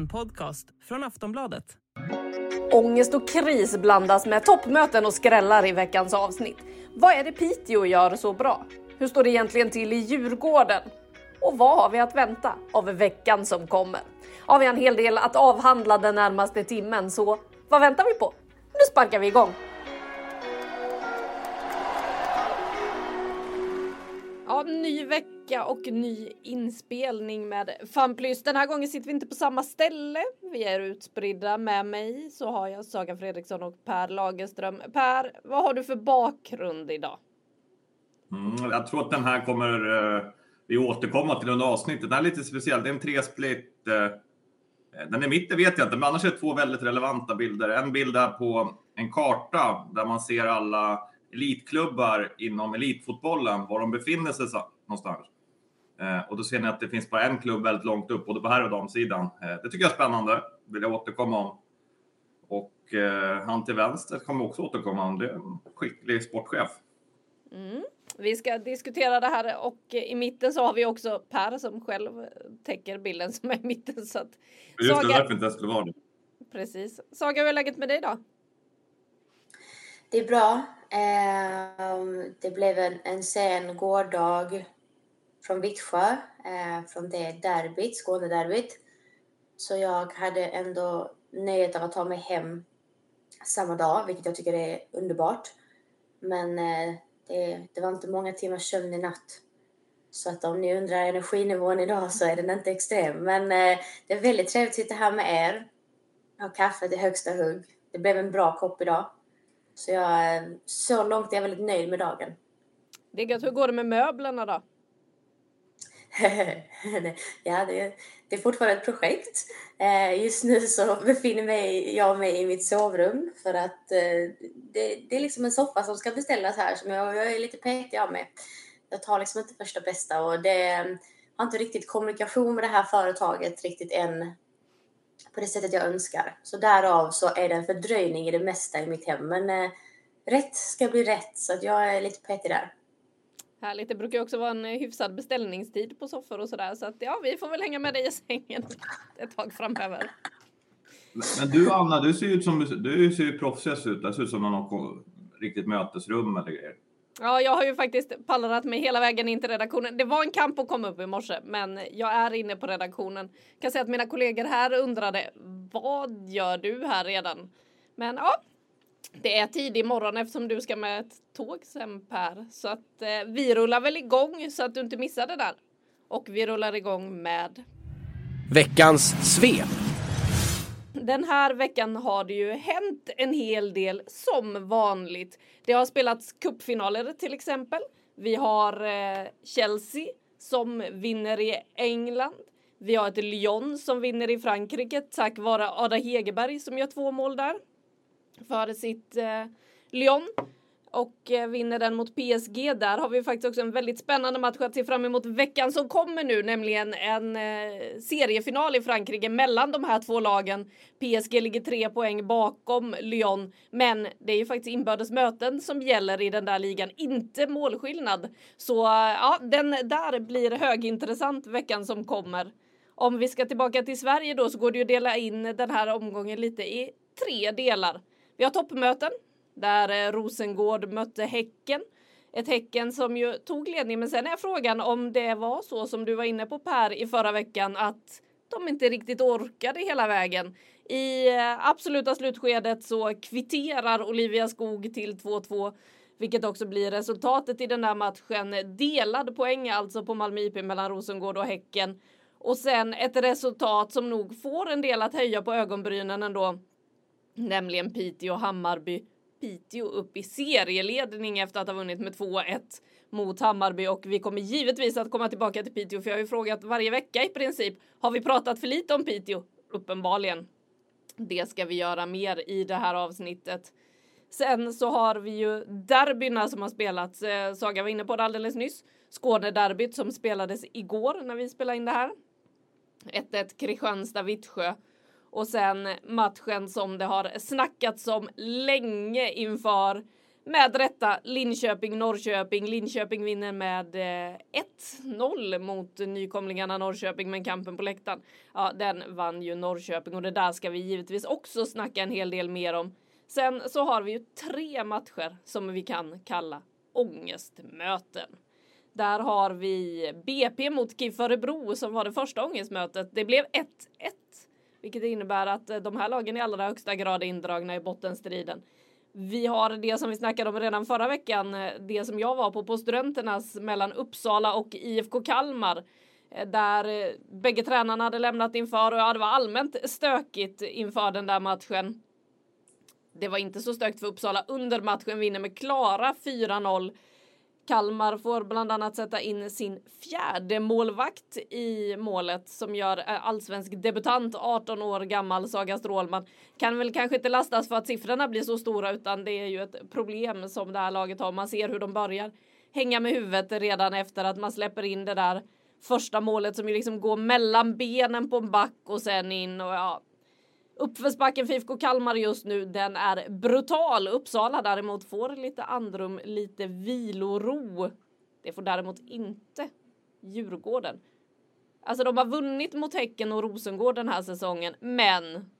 En podcast från Aftonbladet. Ångest och kris blandas med toppmöten och skrällar i veckans avsnitt. Vad är det Piteå gör så bra? Hur står det egentligen till i Djurgården? Och vad har vi att vänta av veckan som kommer? Har vi en hel del att avhandla den närmaste timmen, så vad väntar vi på? Nu sparkar vi igång! Ja, ny vecka och ny inspelning med Famplys. Den här gången sitter vi inte på samma ställe. Vi är utspridda. Med mig så har jag Saga Fredriksson och Per Lagerström. Per, vad har du för bakgrund idag? Mm, jag tror att den här kommer uh, vi återkomma till under avsnittet. Den är lite speciell. Det är en tresplit. Uh, den är mitt, det vet jag inte, men annars är det två väldigt relevanta bilder. En bild är på en karta där man ser alla elitklubbar inom elitfotbollen, var de befinner sig någonstans. Eh, och då ser ni att det finns bara en klubb väldigt långt upp, både på här och damsidan. Eh, det tycker jag är spännande, vill jag återkomma om. Och eh, han till vänster kommer också återkomma om. Det är en skicklig sportchef. Mm. Vi ska diskutera det här och i mitten så har vi också Per som själv täcker bilden som är i mitten. Så att Just Saga... det, därför inte jag skulle vara det. Precis. Saga, hur är läget med dig då? Det är bra. Ehm, det blev en, en sen gårdag från Vittsjö, eh, från det derbyt, Skånederbyt. Så jag hade ändå nöjet av att ta mig hem samma dag, vilket jag tycker är underbart. Men eh, det, det, var inte många timmars sömn i natt. Så att om ni undrar energinivån idag så är den inte extrem. Men eh, det är väldigt trevligt att sitta här med er. Ha kaffet i högsta hugg. Det blev en bra kopp idag. Så jag, så långt är jag väldigt nöjd med dagen. Det är gött. Hur går det med möblerna då? ja, det, det, är fortfarande ett projekt. Eh, just nu så befinner mig, jag mig i mitt sovrum för att eh, det, det, är liksom en soffa som ska beställas här som jag, jag är lite petig av mig. Jag tar liksom inte första bästa och det har inte riktigt kommunikation med det här företaget riktigt än på det sättet jag önskar. Så därav så är det en fördröjning i det mesta i mitt hem. Men eh, rätt ska bli rätt så att jag är lite petig där. Härligt. Det brukar också vara en eh, hyfsad beställningstid på soffor och sådär. Så att ja, vi får väl hänga med dig i sängen ett tag framöver. Men du Anna, du ser ju ut som du ser ju proffsigast ut. Det ser ut som något riktigt mötesrum eller grejer. Ja, jag har ju faktiskt pallrat mig hela vägen in till redaktionen. Det var en kamp att komma upp i morse, men jag är inne på redaktionen. Jag kan säga att mina kollegor här undrade vad gör du här redan? Men ja, det är tidig morgon eftersom du ska med ett tåg sen Per. Så att eh, vi rullar väl igång så att du inte missar det där. Och vi rullar igång med Veckans svep. Den här veckan har det ju hänt en hel del som vanligt. Det har spelats cupfinaler till exempel. Vi har eh, Chelsea som vinner i England. Vi har ett Lyon som vinner i Frankrike tack vare Ada Hegerberg som gör två mål där för sitt eh, Lyon och eh, vinner den mot PSG. Där har vi faktiskt också en väldigt spännande match att se fram emot veckan som kommer nu, nämligen en eh, seriefinal i Frankrike mellan de här två lagen. PSG ligger tre poäng bakom Lyon, men det är ju faktiskt inbördes möten som gäller i den där ligan, inte målskillnad. Så eh, ja, den där blir högintressant veckan som kommer. Om vi ska tillbaka till Sverige då så går det ju att dela in den här omgången lite i tre delar. Vi har toppmöten där eh, Rosengård mötte Häcken. Ett Häcken som ju tog ledning, men sen är frågan om det var så som du var inne på Per i förra veckan att de inte riktigt orkade hela vägen. I eh, absoluta slutskedet så kvitterar Olivia Skog till 2-2 vilket också blir resultatet i den där matchen. Delad poäng alltså på Malmö IP mellan Rosengård och Häcken. Och sen ett resultat som nog får en del att höja på ögonbrynen ändå. Nämligen Piteå Hammarby Piteå upp i serieledning efter att ha vunnit med 2-1 mot Hammarby och vi kommer givetvis att komma tillbaka till Piteå för jag har ju frågat varje vecka i princip. Har vi pratat för lite om Piteå? Uppenbarligen. Det ska vi göra mer i det här avsnittet. Sen så har vi ju derbyna som har spelats. Eh, Saga var inne på det alldeles nyss. Skånederbyt som spelades igår när vi spelade in det här. 1-1 Kristianstad-Vittsjö. Och sen matchen som det har snackats om länge inför med rätta Linköping-Norrköping. Linköping vinner med eh, 1-0 mot nykomlingarna Norrköping men kampen på läktaren. Ja, den vann ju Norrköping och det där ska vi givetvis också snacka en hel del mer om. Sen så har vi ju tre matcher som vi kan kalla ångestmöten. Där har vi BP mot KIF Örebro som var det första ångestmötet. Det blev 1-1 vilket innebär att eh, de här lagen i allra högsta grad är indragna i bottenstriden. Vi har det som vi snackade om redan förra veckan, eh, det som jag var på på Studenternas mellan Uppsala och IFK Kalmar. Eh, där bägge tränarna hade lämnat inför och ja, det var allmänt stökigt inför den där matchen. Det var inte så stökigt för Uppsala under matchen, vinner med klara 4-0 Kalmar får bland annat sätta in sin fjärde målvakt i målet som gör eh, allsvensk debutant 18 år gammal Saga Strålman. Kan väl kanske inte lastas för att siffrorna blir så stora utan det är ju ett problem som det här laget har. Man ser hur de börjar hänga med huvudet redan efter att man släpper in det där första målet som ju liksom går mellan benen på en back och sen in och ja, Uppförsbacken för IFK Kalmar just nu, den är brutal. Uppsala däremot får lite andrum, lite viloro. Det får däremot inte Djurgården. Alltså de har vunnit mot Häcken och Rosengård den här säsongen, men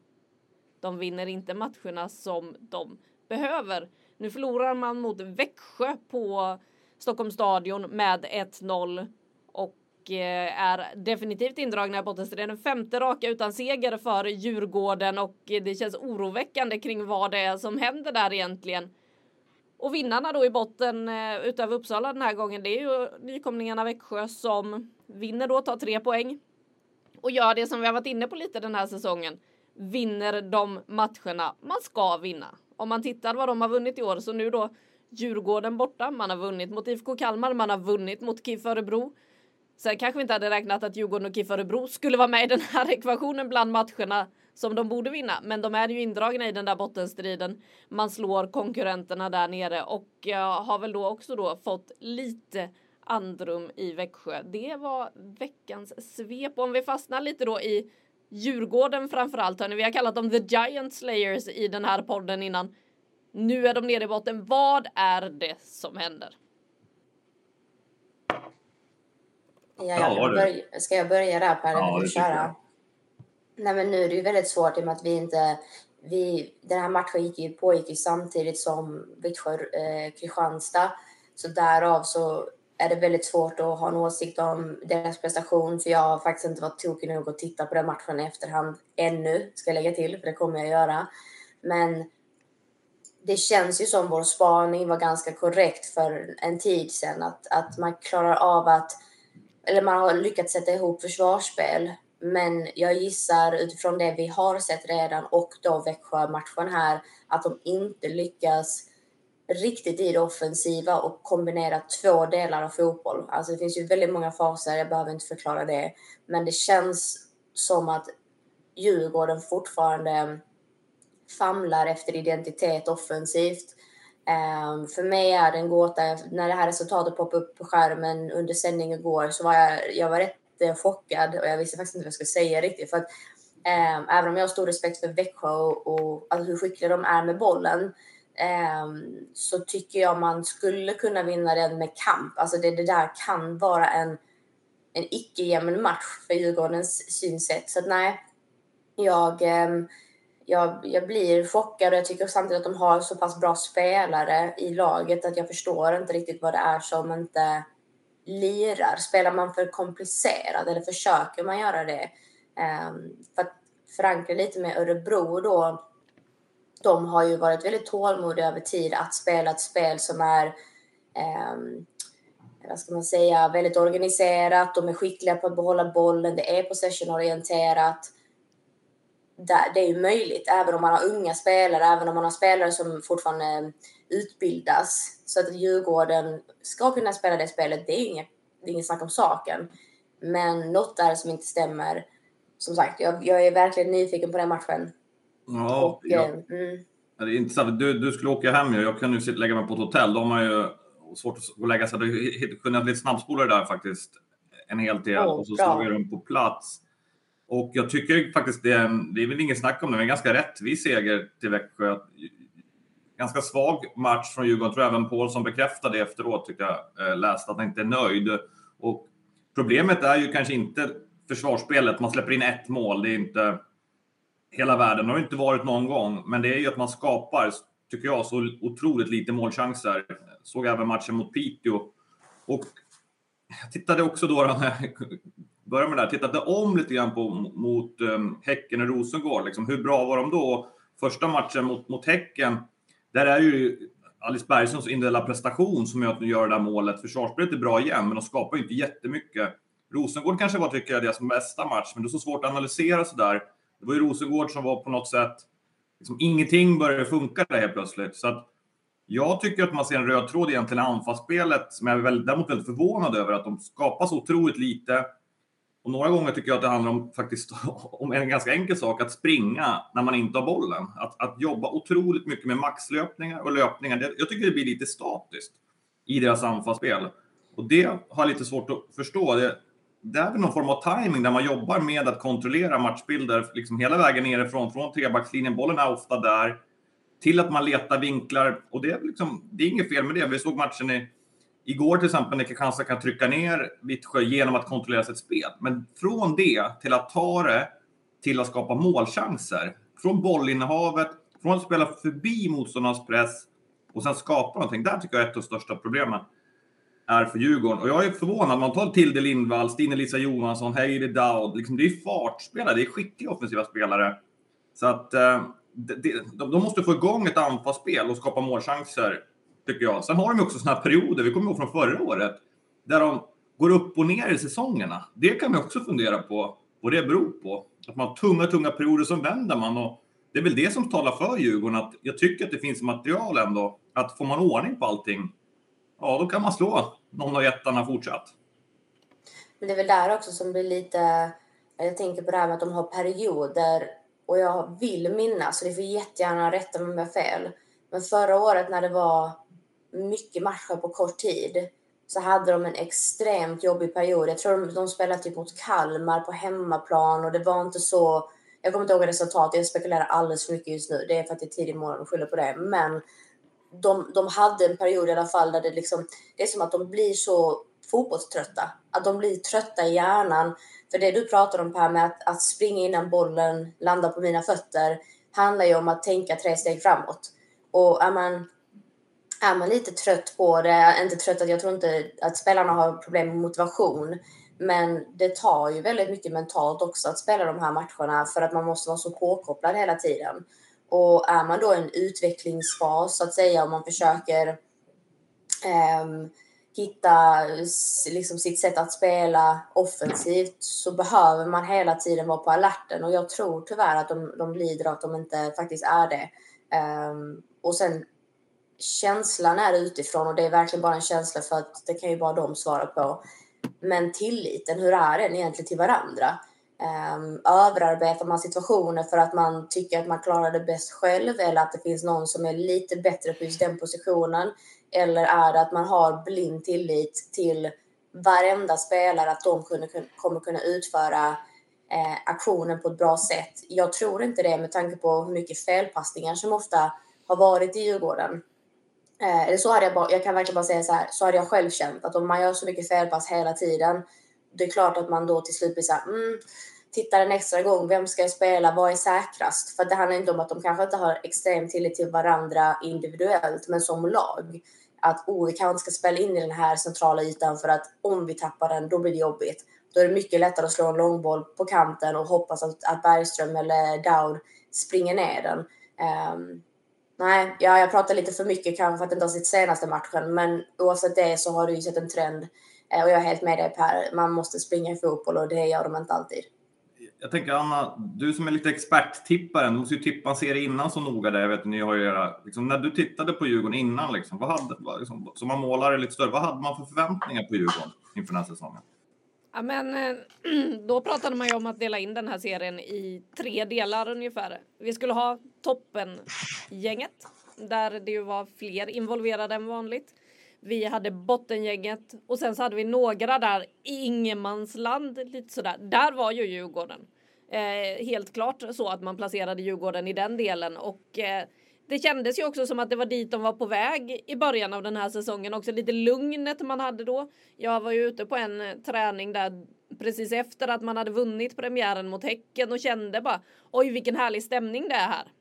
de vinner inte matcherna som de behöver. Nu förlorar man mot Växjö på Stockholms stadion med 1-0 och eh, är definitivt indragna i bottenstriden. Femte raka utan seger för Djurgården och det känns oroväckande kring vad det är som händer där egentligen. Och vinnarna då i botten eh, utöver Uppsala den här gången, det är ju nykomlingarna Växjö som vinner då, tar tre poäng och gör det som vi har varit inne på lite den här säsongen. Vinner de matcherna man ska vinna. Om man tittar vad de har vunnit i år så nu då Djurgården borta, man har vunnit mot IFK Kalmar, man har vunnit mot KIF Örebro. Sen kanske vi inte hade räknat att Djurgården och KIF Örebro skulle vara med i den här ekvationen bland matcherna som de borde vinna. Men de är ju indragna i den där bottenstriden. Man slår konkurrenterna där nere och eh, har väl då också då fått lite andrum i Växjö. Det var veckans svep. Om vi fastnar lite då i Djurgården framförallt. Hörni, vi har kallat dem The Giant Slayers i den här podden innan. Nu är de nere i botten. Vad är det som händer? Ja, jag börja, ska jag börja där Per? Ja, det köra? Nej, men nu är det ju väldigt svårt i och med att vi inte... Vi, den här matchen gick ju, pågick ju samtidigt som Vittsjö eh. Så därav så är det väldigt svårt att ha en åsikt om deras prestation. För jag har faktiskt inte varit tokig nog att titta på den matchen i efterhand ännu, ska jag lägga till, för det kommer jag göra. Men det känns ju som vår spaning var ganska korrekt för en tid sedan. Att, att man klarar av att eller man har lyckats sätta ihop försvarsspel. Men jag gissar utifrån det vi har sett redan och då Växjö-matchen här att de inte lyckas riktigt i det offensiva och kombinera två delar av fotboll. Alltså det finns ju väldigt många faser, jag behöver inte förklara det. Men det känns som att Djurgården fortfarande famlar efter identitet offensivt. Um, för mig är det en gåta. När det här resultatet poppade upp på skärmen under sändningen igår så var jag, jag var rätt eh, chockad och jag visste faktiskt inte vad jag skulle säga riktigt. För att, um, även om jag har stor respekt för Växjö och, och alltså hur skickliga de är med bollen um, så tycker jag man skulle kunna vinna den med kamp. Alltså det, det där kan vara en, en icke jämn match för Djurgårdens synsätt. Så att, nej, jag jag, jag blir chockad och jag tycker samtidigt att de har så pass bra spelare i laget att jag förstår inte riktigt vad det är som inte lirar. Spelar man för komplicerat eller försöker man göra det? Ehm, för att förankra lite med Örebro då. De har ju varit väldigt tålmodiga över tid att spela ett spel som är ehm, vad ska man säga, väldigt organiserat. De är skickliga på att behålla bollen. Det är possession-orienterat det är ju möjligt, även om man har unga spelare, även om man har spelare som fortfarande utbildas. Så att Djurgården ska kunna spela det spelet, det är inget, det är inget snack om saken. Men något där som inte stämmer. Som sagt, jag, jag är verkligen nyfiken på den matchen. Ja, Och, ja. eh, mm, Det är intressant. Du, du skulle åka hem ju. Jag kan ju lägga mig på ett hotell. De har ju svårt att lägga sig. Du kunde lite snabbspolare där faktiskt. En hel del. Åh, och så jag dem på plats. Och jag tycker faktiskt det det är väl ingen snack om det, men en ganska rättvis seger till Växjö. Ganska svag match från Djurgården. tror även Paulsson bekräftade det efteråt, tyckte jag. Eh, läste att han inte är nöjd. Och problemet är ju kanske inte försvarsspelet. Man släpper in ett mål. Det är inte hela världen. Det har inte varit någon gång. Men det är ju att man skapar, tycker jag, så otroligt lite målchanser. Såg även matchen mot Piteå. Och jag tittade också då, eh, börja började med det här, tittade om lite grann på, mot um, Häcken och Rosengård. Liksom, hur bra var de då? Första matchen mot, mot Häcken, där är ju Alice Bergssons individuella prestation som gör att de gör det där målet. Försvarsspelet är bra igen, men de skapar ju inte jättemycket. Rosengård kanske var, tycker jag, deras bästa match, men det är så svårt att analysera sådär. Det var ju Rosengård som var på något sätt, liksom, ingenting började funka där helt plötsligt. Så att jag tycker att man ser en röd tråd egentligen i anfallsspelet som jag är väldigt, däremot väldigt förvånad över att de skapar så otroligt lite. Och några gånger tycker jag att det handlar om faktiskt om en ganska enkel sak, att springa när man inte har bollen. Att, att jobba otroligt mycket med maxlöpningar och löpningar. Det, jag tycker det blir lite statiskt i deras anfallsspel. Och det har jag lite svårt att förstå. Det, det är väl någon form av timing där man jobbar med att kontrollera matchbilder liksom hela vägen nerifrån, från trebackslinjen. Bollen är ofta där till att man letar vinklar. Och det är, liksom, det är inget fel med det. Vi såg matchen i, igår till exempel när Kristianstad kan trycka ner Vittsjö genom att kontrollera sitt spel. Men från det till att ta det till att skapa målchanser. Från bollinnehavet, från att spela förbi motståndarnas press och sen skapa någonting. Där tycker jag är ett av de största problemen är för Djurgården. Och jag är förvånad. Man tar Tilde Lindvall, Stine-Lisa Johansson, Heidi Daud. Liksom, det är fartspelare, det är skickliga offensiva spelare. Så att eh, de, de måste få igång ett anfallsspel och skapa målchanser, tycker jag. Sen har de också såna här perioder, vi kommer ihåg från förra året, där de går upp och ner i säsongerna. Det kan man också fundera på vad det beror på. Att man har tunga, tunga perioder, som vänder man. Och det är väl det som talar för Djurgården, att jag tycker att det finns material ändå. Att får man ordning på allting, ja då kan man slå någon av jättarna fortsatt. Men det är väl där också som blir lite... Jag tänker på det här med att de har perioder och jag vill minnas, så det får jättegärna rätta mig om jag har fel. Men förra året när det var mycket matcher på kort tid så hade de en extremt jobbig period. Jag tror de, de spelade typ mot Kalmar på hemmaplan och det var inte så... Jag kommer inte ihåg resultatet, jag spekulerar alldeles för mycket just nu. Det är för att det är tidig morgon och skyller på det. Men de, de hade en period i alla fall där det liksom... Det är som att de blir så fotbollströtta. Att de blir trötta i hjärnan. För det du pratar om Per med att, att springa innan bollen landar på mina fötter handlar ju om att tänka tre steg framåt. Och är man, är man lite trött på det, inte trött att jag tror inte att spelarna har problem med motivation, men det tar ju väldigt mycket mentalt också att spela de här matcherna för att man måste vara så påkopplad hela tiden. Och är man då i en utvecklingsfas så att säga och man försöker ehm, hitta liksom sitt sätt att spela offensivt så behöver man hela tiden vara på alerten och jag tror tyvärr att de, de lider av att de inte faktiskt är det. Ehm, och sen känslan är utifrån och det är verkligen bara en känsla för att det kan ju bara de svara på. Men tilliten, hur är den egentligen till varandra? Um, överarbetar man situationer för att man tycker att man klarar det bäst själv eller att det finns någon som är lite bättre på just den positionen? Eller är det att man har blind tillit till varenda spelare att de kunde, kommer kunna utföra eh, aktionen på ett bra sätt? Jag tror inte det med tanke på hur mycket felpassningar som ofta har varit i Djurgården. Eh, eller så hade jag, bara, jag kan verkligen bara säga så här, så hade jag själv känt att om man gör så mycket felpass hela tiden, det är klart att man då till slut blir så här, mm, tittar en extra gång, vem ska jag spela, vad är säkrast? För det handlar inte om att de kanske inte har extrem tillit till varandra individuellt, men som lag. Att oh, vi kanske inte ska spela in i den här centrala ytan för att om vi tappar den, då blir det jobbigt. Då är det mycket lättare att slå en långboll på kanten och hoppas att, att Bergström eller Daud springer ner den. Um, Nej, ja, jag pratar lite för mycket kanske för att inte har sett senaste matchen, men oavsett det så har du ju sett en trend. Eh, och jag är helt med dig Per, man måste springa i fotboll och det gör de inte alltid. jag tänker Anna, du som är lite experttipparen, du måste ju tippa en serie innan så noga där. Jag vet ni har ju era, liksom, när du tittade på Djurgården innan, liksom, vad hade, liksom, så man målar lite större, vad hade man för förväntningar på Djurgården inför den här säsongen? Ja, men eh, då pratade man ju om att dela in den här serien i tre delar ungefär. Vi skulle ha toppengänget, där det ju var fler involverade än vanligt. Vi hade bottengänget och sen så hade vi några där i ingenmansland lite sådär. Där var ju Djurgården. Eh, helt klart så att man placerade Djurgården i den delen och eh, det kändes ju också som att det var dit de var på väg i början av den här säsongen. Också lite lugnet man hade då. Jag var ju ute på en eh, träning där precis efter att man hade vunnit premiären mot Häcken och kände bara oj vilken härlig stämning det är här.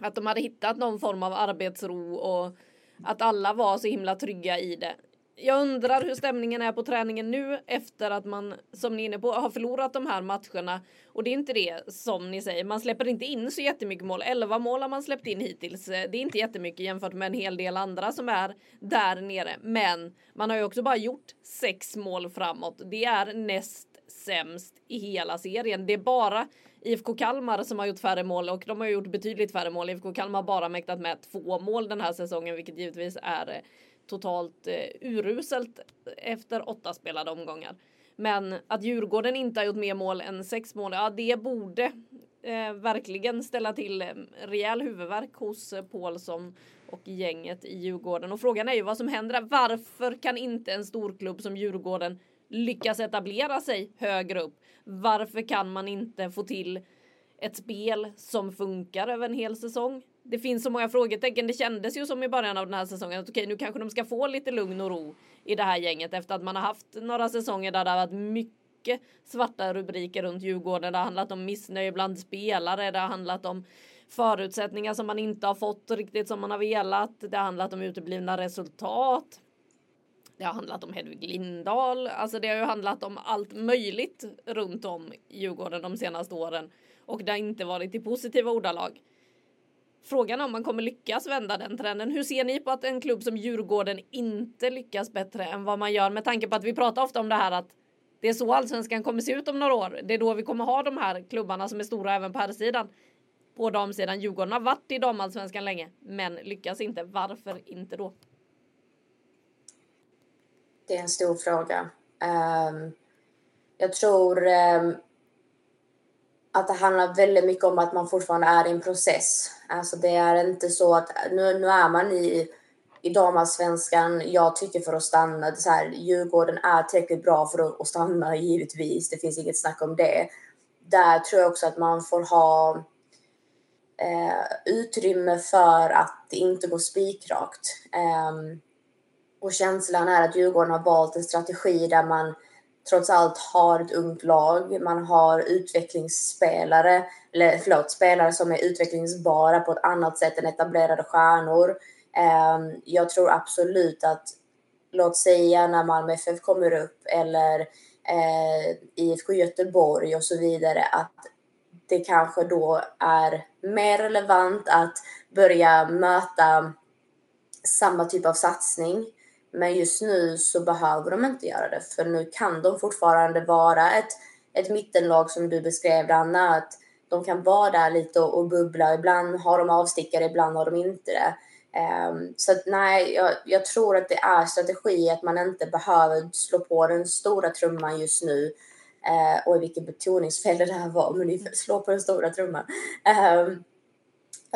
Att de hade hittat någon form av arbetsro och att alla var så himla trygga i det. Jag undrar hur stämningen är på träningen nu efter att man, som ni är inne på, har förlorat de här matcherna. Och det är inte det som ni säger, man släpper inte in så jättemycket mål. 11 mål har man släppt in hittills. Eh, det är inte jättemycket jämfört med en hel del andra som är där nere. Men man har ju också bara gjort sex mål framåt. Det är näst sämst i hela serien. Det är bara IFK Kalmar som har gjort färre mål och de har gjort betydligt färre mål. IFK Kalmar har bara mäktat med två mål den här säsongen, vilket givetvis är eh, totalt eh, uruselt efter åtta spelade omgångar. Men att Djurgården inte har gjort mer mål än sex mål, ja det borde eh, verkligen ställa till eh, rejäl huvudvärk hos eh, Paulsson och gänget i Djurgården. Och frågan är ju vad som händer. Varför kan inte en storklubb som Djurgården lyckas etablera sig högre upp? Varför kan man inte få till ett spel som funkar över en hel säsong? Det finns så många frågetecken. Det kändes ju som i början av den här säsongen att okej, nu kanske de ska få lite lugn och ro i det här gänget efter att man har haft några säsonger där det har varit mycket svarta rubriker runt Djurgården. Det har handlat om missnöje bland spelare. Det har handlat om förutsättningar som man inte har fått riktigt som man har velat. Det har handlat om uteblivna resultat. Det har handlat om Hedvig Lindahl. Alltså det har ju handlat om allt möjligt runt om Djurgården de senaste åren. Och det har inte varit i positiva ordalag. Frågan är om man kommer lyckas vända den trenden. Hur ser ni på att en klubb som Djurgården inte lyckas bättre än vad man gör med tanke på att vi pratar ofta om det här att det är så allsvenskan kommer se ut om några år. Det är då vi kommer ha de här klubbarna som är stora även på här sidan. På damsidan. Djurgården har varit i damallsvenskan länge, men lyckas inte. Varför inte då? Det är en stor fråga. Um, jag tror um, att det handlar väldigt mycket om att man fortfarande är i en process. Alltså det är inte så att nu, nu är man i, i damallsvenskan, jag tycker för att stanna. Så här, Djurgården är tillräckligt bra för att, att stanna givetvis, det finns inget snack om det. Där tror jag också att man får ha eh, utrymme för att det inte går spikrakt. Eh, och känslan är att Djurgården har valt en strategi där man trots allt har ett ungt lag. Man har utvecklingsspelare, eller förlåt, spelare som är utvecklingsbara på ett annat sätt än etablerade stjärnor. Ehm, jag tror absolut att, låt säga när Malmö FF kommer upp eller eh, IFK Göteborg och så vidare, att det kanske då är mer relevant att börja möta samma typ av satsning men just nu så behöver de inte göra det för nu kan de fortfarande vara ett, ett mittenlag som du beskrev Anna. Att de kan vara där lite och, och bubbla. Ibland har de avstickare, ibland har de inte det. Um, så att, nej, jag, jag, tror att det är strategi att man inte behöver slå på den stora trumman just nu. Ehm, uh, och vilket betoningsfel det här var, men ni slå på den stora trumman. Um,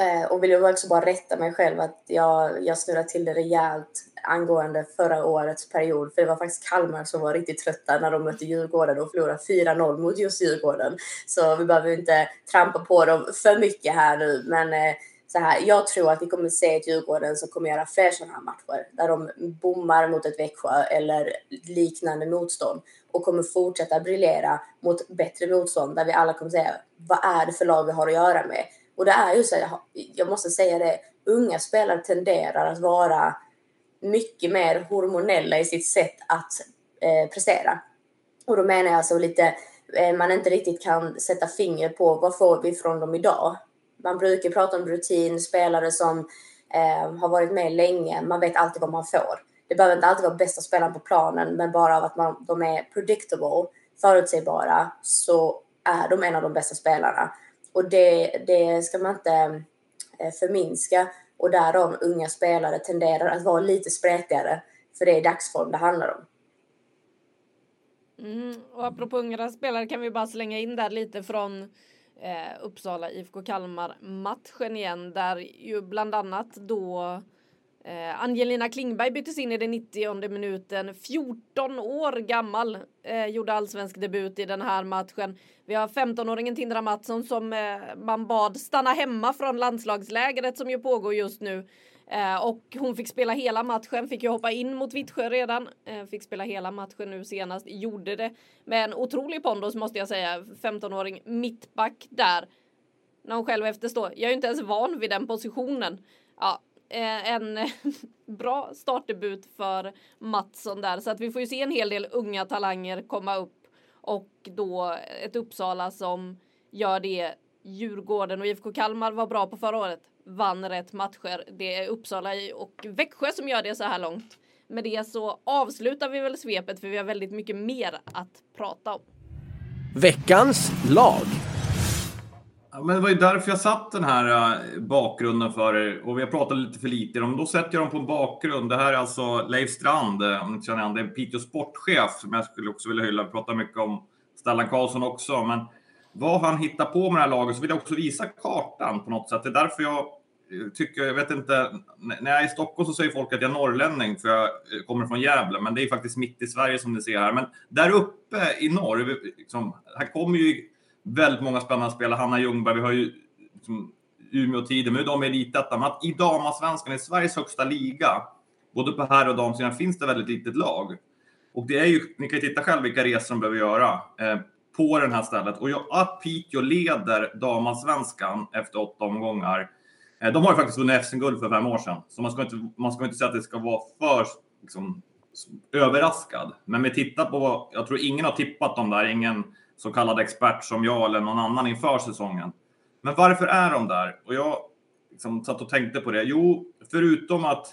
uh, och vill jag också bara rätta mig själv att jag, jag snurrade till det rejält angående förra årets period. För det var faktiskt Kalmar som var riktigt trötta när de mötte Djurgården och förlorade 4-0 mot just Djurgården. Så vi behöver inte trampa på dem för mycket här nu. Men eh, så här, jag tror att vi kommer se ett Djurgården som kommer göra fler sådana här matcher. Där de bommar mot ett Växjö eller liknande motstånd. Och kommer fortsätta briljera mot bättre motstånd. Där vi alla kommer säga, vad är det för lag vi har att göra med? Och det är ju så, jag måste säga det, unga spelare tenderar att vara mycket mer hormonella i sitt sätt att eh, prestera. Och då menar jag alltså lite, eh, man inte riktigt kan sätta finger på vad får vi från dem idag. Man brukar prata om rutin, spelare som eh, har varit med länge, man vet alltid vad man får. Det behöver inte alltid vara bästa spelaren på planen, men bara av att man, de är predictable, förutsägbara, så är de en av de bästa spelarna. Och det, det ska man inte eh, förminska. Och därav unga spelare tenderar att vara lite spretigare. För det är dagsform det handlar om. Mm, och apropå unga spelare kan vi bara slänga in där lite från eh, Uppsala IFK Kalmar matchen igen där ju bland annat då Eh, Angelina Klingberg byttes in i den 90 minuten. 14 år gammal eh, gjorde allsvensk debut i den här matchen. Vi har 15-åringen Tindra Mattsson som eh, man bad stanna hemma från landslagslägret som ju pågår just nu. Eh, och hon fick spela hela matchen, fick ju hoppa in mot Vittsjö redan. Eh, fick spela hela matchen nu senast, gjorde det med en otrolig pondus måste jag säga. 15-åring mittback där. När hon själv efterstår. Jag är ju inte ens van vid den positionen. Ja, Eh, en bra startdebut för Mattsson där. Så att vi får ju se en hel del unga talanger komma upp och då ett Uppsala som gör det. Djurgården och IFK Kalmar var bra på förra året. Vann rätt matcher. Det är Uppsala och Växjö som gör det så här långt. Med det så avslutar vi väl svepet för vi har väldigt mycket mer att prata om. Veckans lag. Ja, men det var ju därför jag satt den här eh, bakgrunden för er och vi har pratat lite för lite om. Då sätter jag dem på en bakgrund. Det här är alltså Leif Strand, eh, om ni inte känner igen det är Piteå sportchef som jag skulle också vilja hylla. Vi pratar mycket om Stellan Karlsson också, men vad han hittar på med det här laget så vill jag också visa kartan på något sätt. Det är därför jag eh, tycker, jag vet inte, när jag är i Stockholm så säger folk att jag är norrlänning för jag kommer från Gävle, men det är faktiskt mitt i Sverige som ni ser här. Men där uppe i norr, liksom, här kommer ju väldigt många spännande spelare. Hanna Ljungberg, vi har ju liksom, Umeå-tiden, men de är i elitettan. Men att i damallsvenskan, i Sveriges högsta liga, både på herr och damsidan, finns det väldigt litet lag. Och det är ju, ni kan ju titta själv vilka resor de behöver göra eh, på det här stället. Och att Piteå leder damallsvenskan efter åtta omgångar. Eh, de har ju faktiskt vunnit SM-guld för fem år sedan, så man ska inte, man ska inte säga att det ska vara för liksom, överraskad. Men vi tittar på, jag tror ingen har tippat dem där, ingen så kallad expert som jag eller någon annan inför säsongen. Men varför är de där? Och jag liksom satt och tänkte på det. Jo, förutom att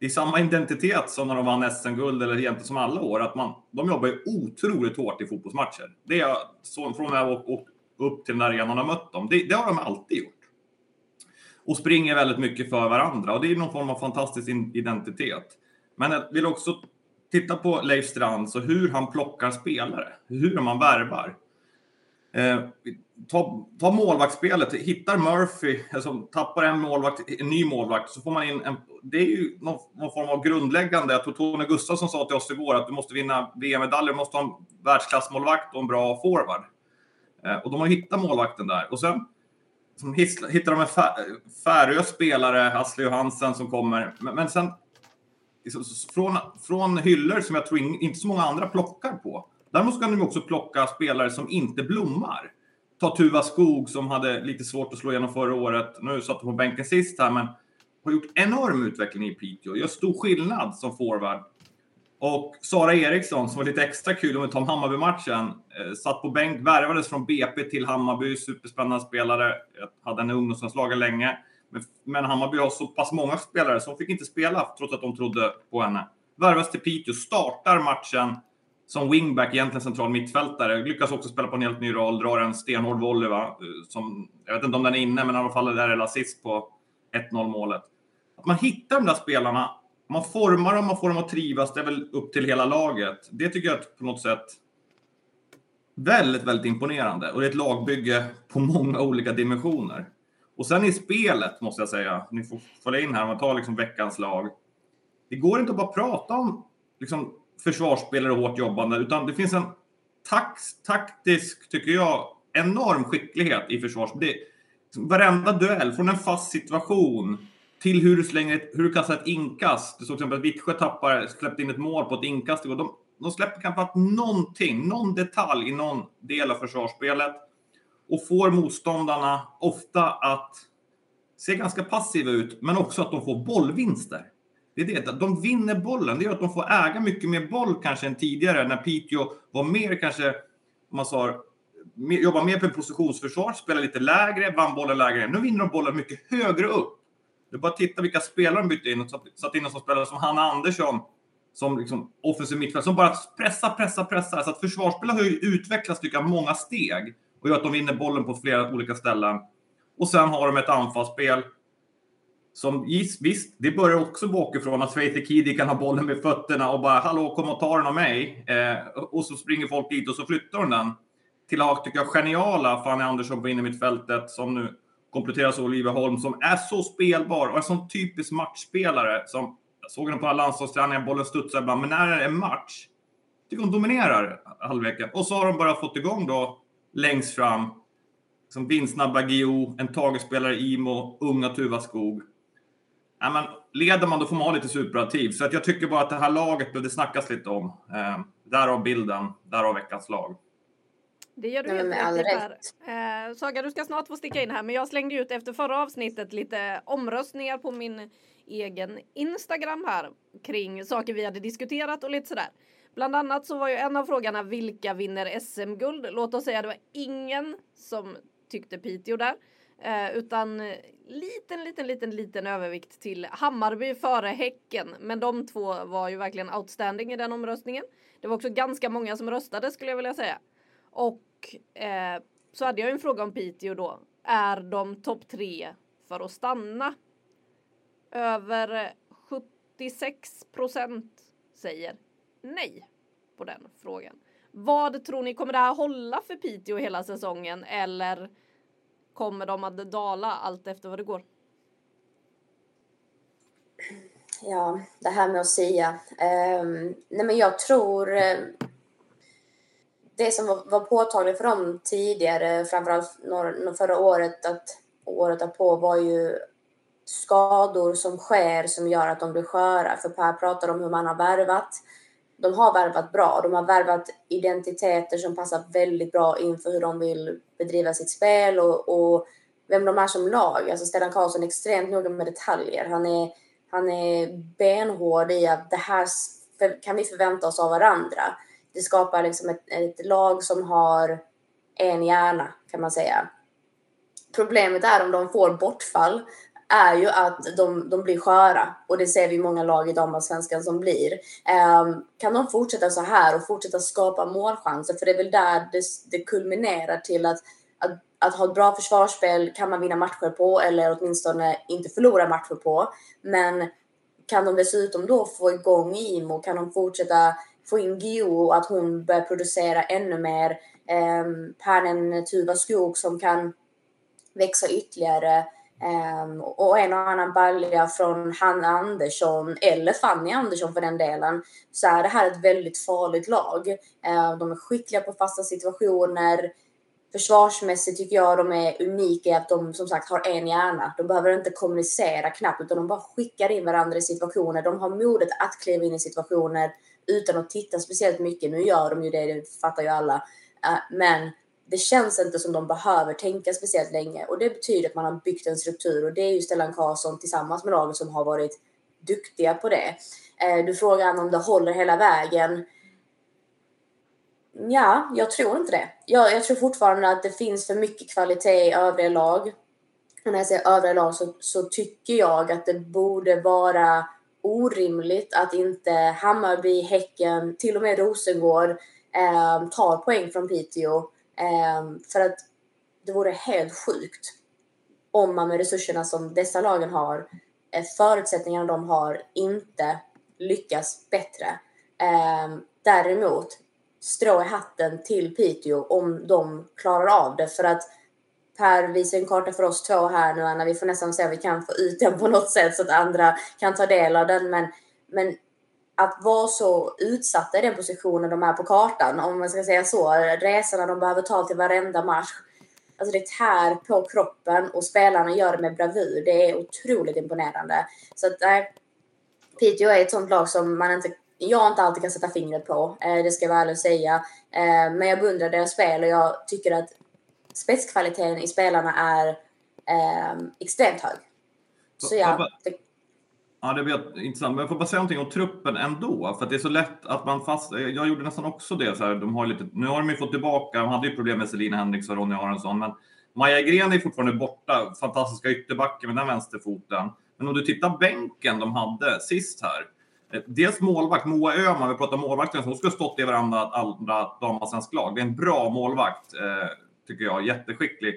det är samma identitet som när de vann SM-guld eller egentligen som alla år. Att man, de jobbar ju otroligt hårt i fotbollsmatcher. Det är så, från när jag åkte upp till den där arenan och mött dem. Det, det, har de alltid gjort. Och springer väldigt mycket för varandra och det är någon form av fantastisk identitet. Men jag vill också titta på Leif Strands och hur han plockar spelare, hur man värvar. Eh, ta, ta målvaktsspelet, hittar Murphy, alltså tappar en målvakt, en ny målvakt, så får man in en... Det är ju någon, någon form av grundläggande. Jag tror Tony Gustafsson sa till oss igår att du måste vinna VM-medaljer, du måste ha en världsklassmålvakt och en bra forward. Eh, och de har hittat målvakten där. Och sen som hittar de en Färö-spelare, Hasle Johansen, som kommer. Men, men sen Liksom, från, från hyllor som jag tror inte så många andra plockar på. Däremot ska de också plocka spelare som inte blommar. Ta Tuva Skog som hade lite svårt att slå igenom förra året. Nu satt hon på bänken sist här, men har gjort enorm utveckling i Piteå. Gör stor skillnad som forward. Och Sara Eriksson, som var lite extra kul om vi tar Hammarby-matchen, eh, satt på bänk, värvades från BP till Hammarby, superspännande spelare. Jag hade en ungdomslandslaget länge. Men, men Hammarby har så pass många spelare som fick inte spela trots att de trodde på henne. Värvas till Piteå, startar matchen som wingback, egentligen central mittfältare. Lyckas också spela på en helt ny roll, drar en stenhård volley. Va? Som, jag vet inte om den är inne, men i alla fall där är assist på 1-0 målet. Att man hittar de där spelarna, man formar dem, man får dem att trivas. Det är väl upp till hela laget. Det tycker jag är på något sätt väldigt, väldigt imponerande. Och det är ett lagbygge på många olika dimensioner. Och sen i spelet måste jag säga, ni får följa in här om man tar liksom veckans lag. Det går inte att bara prata om liksom, försvarsspelare och hårt jobbande, utan det finns en tax, taktisk, tycker jag, enorm skicklighet i försvarsspel. Liksom, varenda duell, från en fast situation till hur du slänger ett, hur du kastar ett inkast. Det såg till exempel att Vittsjö tappar, släppte in ett mål på ett inkast. De, de släpper kanske någonting, någon detalj i någon del av försvarsspelet och får motståndarna ofta att se ganska passiva ut, men också att de får bollvinster. Det är det, de vinner bollen. Det gör att de får äga mycket mer boll kanske än tidigare när Piteå var mer kanske, om man sa, jobba mer på positionsförsvar, spela lite lägre, vann bollen lägre. Nu vinner de bollen mycket högre upp. Det är bara att titta vilka spelare de bytte in och satt in som spelare som Hanna Andersson, som liksom offensiv mittfältare, som bara pressar, pressar, pressar. Så att försvarsspelare har ju utvecklats, tycker jag, många steg och gör att de vinner bollen på flera olika ställen. Och sen har de ett anfallsspel som visst, det börjar också bakifrån att Sveite Kidi kan ha bollen med fötterna och bara hallå kom och ta den av mig. Eh, och så springer folk dit och så flyttar de den. Till att ha, tycker jag, geniala Fanny Andersson på innermittfältet som nu kompletteras av Olivia Holm som är så spelbar och en sån typisk matchspelare som jag såg henne på landslagsträningen, bollen studsar ibland, men när det är match tycker hon dominerar halvleken. Och så har de bara fått igång då längst fram som vindsnabba Gio, en tagespelare Imo, unga Tuva Skog. Ja, men leder man då får man ha lite superlativ. Så att jag tycker bara att det här laget behövde snackas lite om. Eh, därav bilden, därav veckans lag. Det gör du helt rätt i Per. Eh, Saga, du ska snart få sticka in här, men jag slängde ut efter förra avsnittet lite omröstningar på min egen Instagram här kring saker vi hade diskuterat och lite sådär. Bland annat så var ju en av frågorna vilka vinner SM-guld? Låt oss säga det var ingen som tyckte Piteå där. Eh, utan eh, liten, liten, liten, liten övervikt till Hammarby före Häcken. Men de två var ju verkligen outstanding i den omröstningen. Det var också ganska många som röstade skulle jag vilja säga. Och eh, så hade jag en fråga om Piteå då. Är de topp tre för att stanna? Över eh, 76 procent säger nej på den frågan. Vad tror ni, kommer det här hålla för Piteå hela säsongen eller kommer de att dala allt efter vad det går? Ja, det här med att säga. Um, nej men jag tror um, det som var, var påtagligt för dem tidigare, framförallt några, förra året, att året därpå var ju skador som sker som gör att de blir sköra. För Per pratar om hur man har värvat de har värvat bra. De har värvat identiteter som passar väldigt bra inför hur de vill bedriva sitt spel och, och vem de är som lag. Alltså Stellan Karlsson är extremt noga med detaljer. Han är, han är benhård i att det här kan vi förvänta oss av varandra. Det skapar liksom ett, ett lag som har en hjärna kan man säga. Problemet är om de får bortfall är ju att de, de blir sköra och det ser vi många lag i damallsvenskan som blir. Um, kan de fortsätta så här och fortsätta skapa målchanser, för det är väl där det, det kulminerar till att, att, att ha ett bra försvarsspel kan man vinna matcher på eller åtminstone inte förlora matcher på. Men kan de dessutom då få igång Imo, kan de fortsätta få in Gio och att hon börjar producera ännu mer. Ehm, um, Pernen Tuva Skog som kan växa ytterligare. Um, och en och annan balja från Hanna Andersson eller Fanny Andersson för den delen så är det här ett väldigt farligt lag. Uh, de är skickliga på fasta situationer. Försvarsmässigt tycker jag de är unika i att de som sagt har en hjärna. De behöver inte kommunicera knappt utan de bara skickar in varandra i situationer. De har modet att kliva in i situationer utan att titta speciellt mycket. Nu gör de ju det, det fattar ju alla. Uh, men det känns inte som de behöver tänka speciellt länge och det betyder att man har byggt en struktur och det är ju Stellan Karlsson tillsammans med laget som har varit duktiga på det. Eh, du frågar om det håller hela vägen. Ja, jag tror inte det. Jag, jag tror fortfarande att det finns för mycket kvalitet i övriga lag. Och när jag säger övriga lag så, så tycker jag att det borde vara orimligt att inte Hammarby, Häcken, till och med Rosengård eh, tar poäng från Piteå Ehm, för att det vore helt sjukt om man med resurserna som dessa lagen har, eh, förutsättningarna de har, inte lyckas bättre. Ehm, däremot, strå i hatten till Piteå om de klarar av det. För att Per visar en karta för oss två här nu, Anna. Vi får nästan se om vi kan få ut den på något sätt så att andra kan ta del av den. Men, men att vara så utsatta i den positionen de är på kartan, om man ska säga så. Resorna de behöver ta till varenda match. Alltså det tär på kroppen och spelarna gör det med bravur. Det är otroligt imponerande. Så att äh, Piteå är ett sånt lag som man inte, jag inte alltid kan sätta fingret på. Eh, det ska jag vara ärlig och säga. Eh, men jag beundrar deras spel och jag tycker att spetskvaliteten i spelarna är eh, extremt hög. Så ja, det, Ja, det blir intressant. Men jag får bara säga någonting om truppen ändå. För att det är så lätt att man fast... Jag gjorde nästan också det. Så här, de har lite... Nu har de ju fått tillbaka... De hade ju problem med Selina Henriksson och Ronny Aronsson. Men Maja Gren är fortfarande borta. Fantastiska ytterbacken med den vänsterfoten. Men om du tittar bänken de hade sist här. Eh, dels målvakt, Moa Öhman, vi pratar målvakten, hon skulle ha stått i varandra andra damallsvensk lag. Det är en bra målvakt. Eh, tycker jag. Jätteskicklig.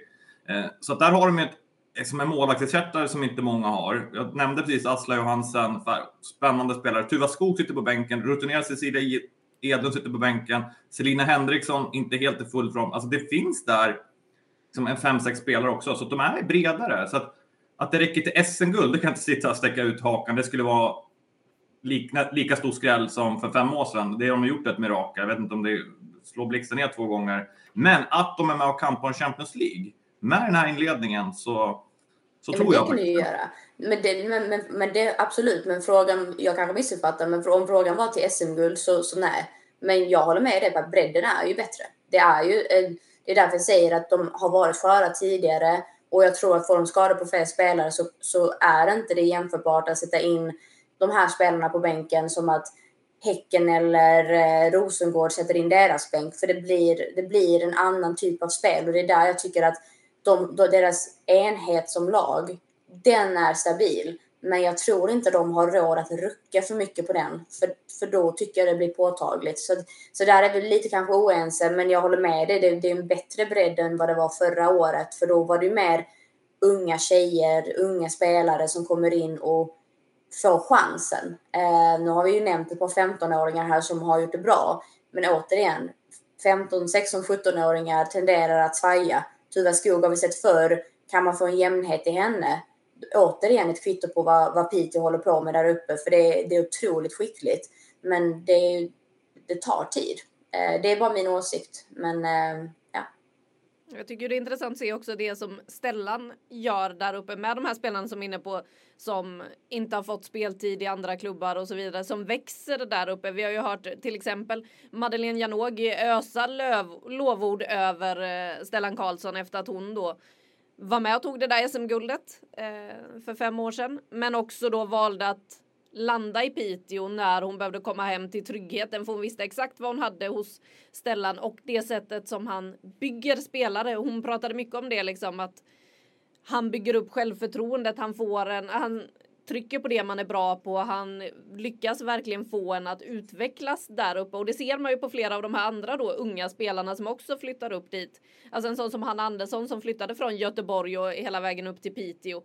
Eh, så så där har de ett, liksom en målvaktsersättare som inte många har. Jag nämnde precis Asla Johansen, spännande spelare. Tuva Skog sitter på bänken, rutinerad Cecilia e- Edlund sitter på bänken. Selina Henriksson, inte helt i full form. Alltså det finns där som en fem, sex spelare också, så de är bredare. Så att, att det räcker till SM-guld, det kan inte sitta och sträcka ut hakan. Det skulle vara likna, lika stor skräll som för fem år sedan. Det har de gjort ett mirakel. Jag vet inte om det slår blixten ner två gånger. Men att de är med och kampar om Champions League med den här inledningen så, så ja, tror det jag... Det kan du ju göra. Men det, men, men, men det, absolut, men frågan, jag kanske missuppfattar, men om frågan var till SM-guld så, så nej. Men jag håller med dig på att bredden är ju bättre. Det är ju, det är därför jag säger att de har varit sköra tidigare och jag tror att får de skador på fler spelare så, så är inte det jämförbart att sätta in de här spelarna på bänken som att Häcken eller eh, Rosengård sätter in deras bänk. För det blir, det blir en annan typ av spel och det är där jag tycker att de, deras enhet som lag, den är stabil. Men jag tror inte de har råd att rucka för mycket på den. För, för då tycker jag det blir påtagligt. Så, så där är vi lite kanske oense. Men jag håller med dig. Det, det är en bättre bredd än vad det var förra året. För då var det mer unga tjejer, unga spelare som kommer in och får chansen. Eh, nu har vi ju nämnt ett par 15-åringar här som har gjort det bra. Men återigen, 15, 16, 17-åringar tenderar att svaja. Tuva Skog har vi sett förr. Kan man få en jämnhet i henne? Återigen ett kvitto på vad, vad Piteå håller på med där uppe. För det, det är otroligt skickligt. Men det, det tar tid. Eh, det är bara min åsikt. Men eh. Jag tycker det är intressant att se också det som Stellan gör där uppe med de här spelarna som är inne på som inte har fått speltid i andra klubbar och så vidare som växer där uppe. Vi har ju hört till exempel Madeleine Janogy ösa löv, lovord över eh, Stellan Karlsson efter att hon då var med och tog det där SM-guldet eh, för fem år sedan, men också då valde att landa i Piteå när hon behövde komma hem till tryggheten för hon visste exakt vad hon hade hos Stellan och det sättet som han bygger spelare. Hon pratade mycket om det liksom att han bygger upp självförtroendet, han får en, han trycker på det man är bra på, han lyckas verkligen få en att utvecklas där uppe och det ser man ju på flera av de här andra då unga spelarna som också flyttar upp dit. Alltså en sån som Hanna Andersson som flyttade från Göteborg och hela vägen upp till Piteå.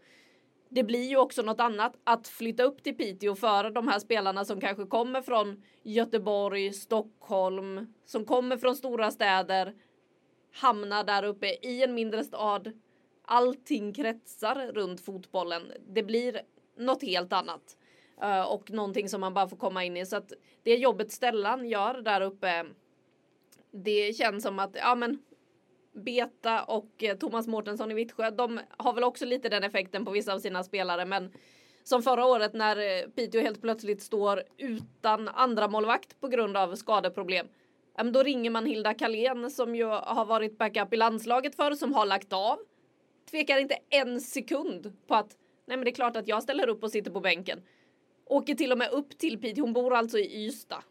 Det blir ju också något annat att flytta upp till Piteå för de här spelarna som kanske kommer från Göteborg, Stockholm, som kommer från stora städer, hamnar där uppe i en mindre stad allting kretsar runt fotbollen. Det blir något helt annat. Eh, och någonting som man bara får komma in i. Så att det jobbet Stellan gör där uppe. Det känns som att, ja men Beta och eh, Thomas Mårtensson i Vittsjö, de har väl också lite den effekten på vissa av sina spelare, men som förra året när eh, Piteå helt plötsligt står utan andra målvakt på grund av skadeproblem. Då ringer man Hilda Kalén som ju har varit backup i landslaget för som har lagt av tvekar inte en sekund på att nej men det är klart att jag ställer upp och sitter på bänken. Åker till och med upp till Piteå, hon bor alltså i Ystad.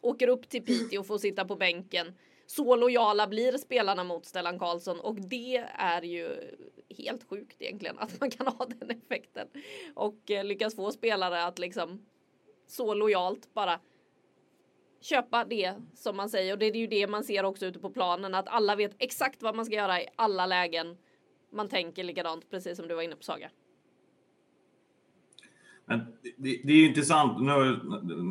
Åker upp till Piteå och får sitta på bänken. Så lojala blir spelarna mot Stellan Karlsson och det är ju helt sjukt egentligen att man kan ha den effekten. Och eh, lyckas få spelare att liksom så lojalt bara köpa det som man säger och det är ju det man ser också ute på planen att alla vet exakt vad man ska göra i alla lägen man tänker likadant, precis som du var inne på Saga. Men det, det är ju intressant. Nu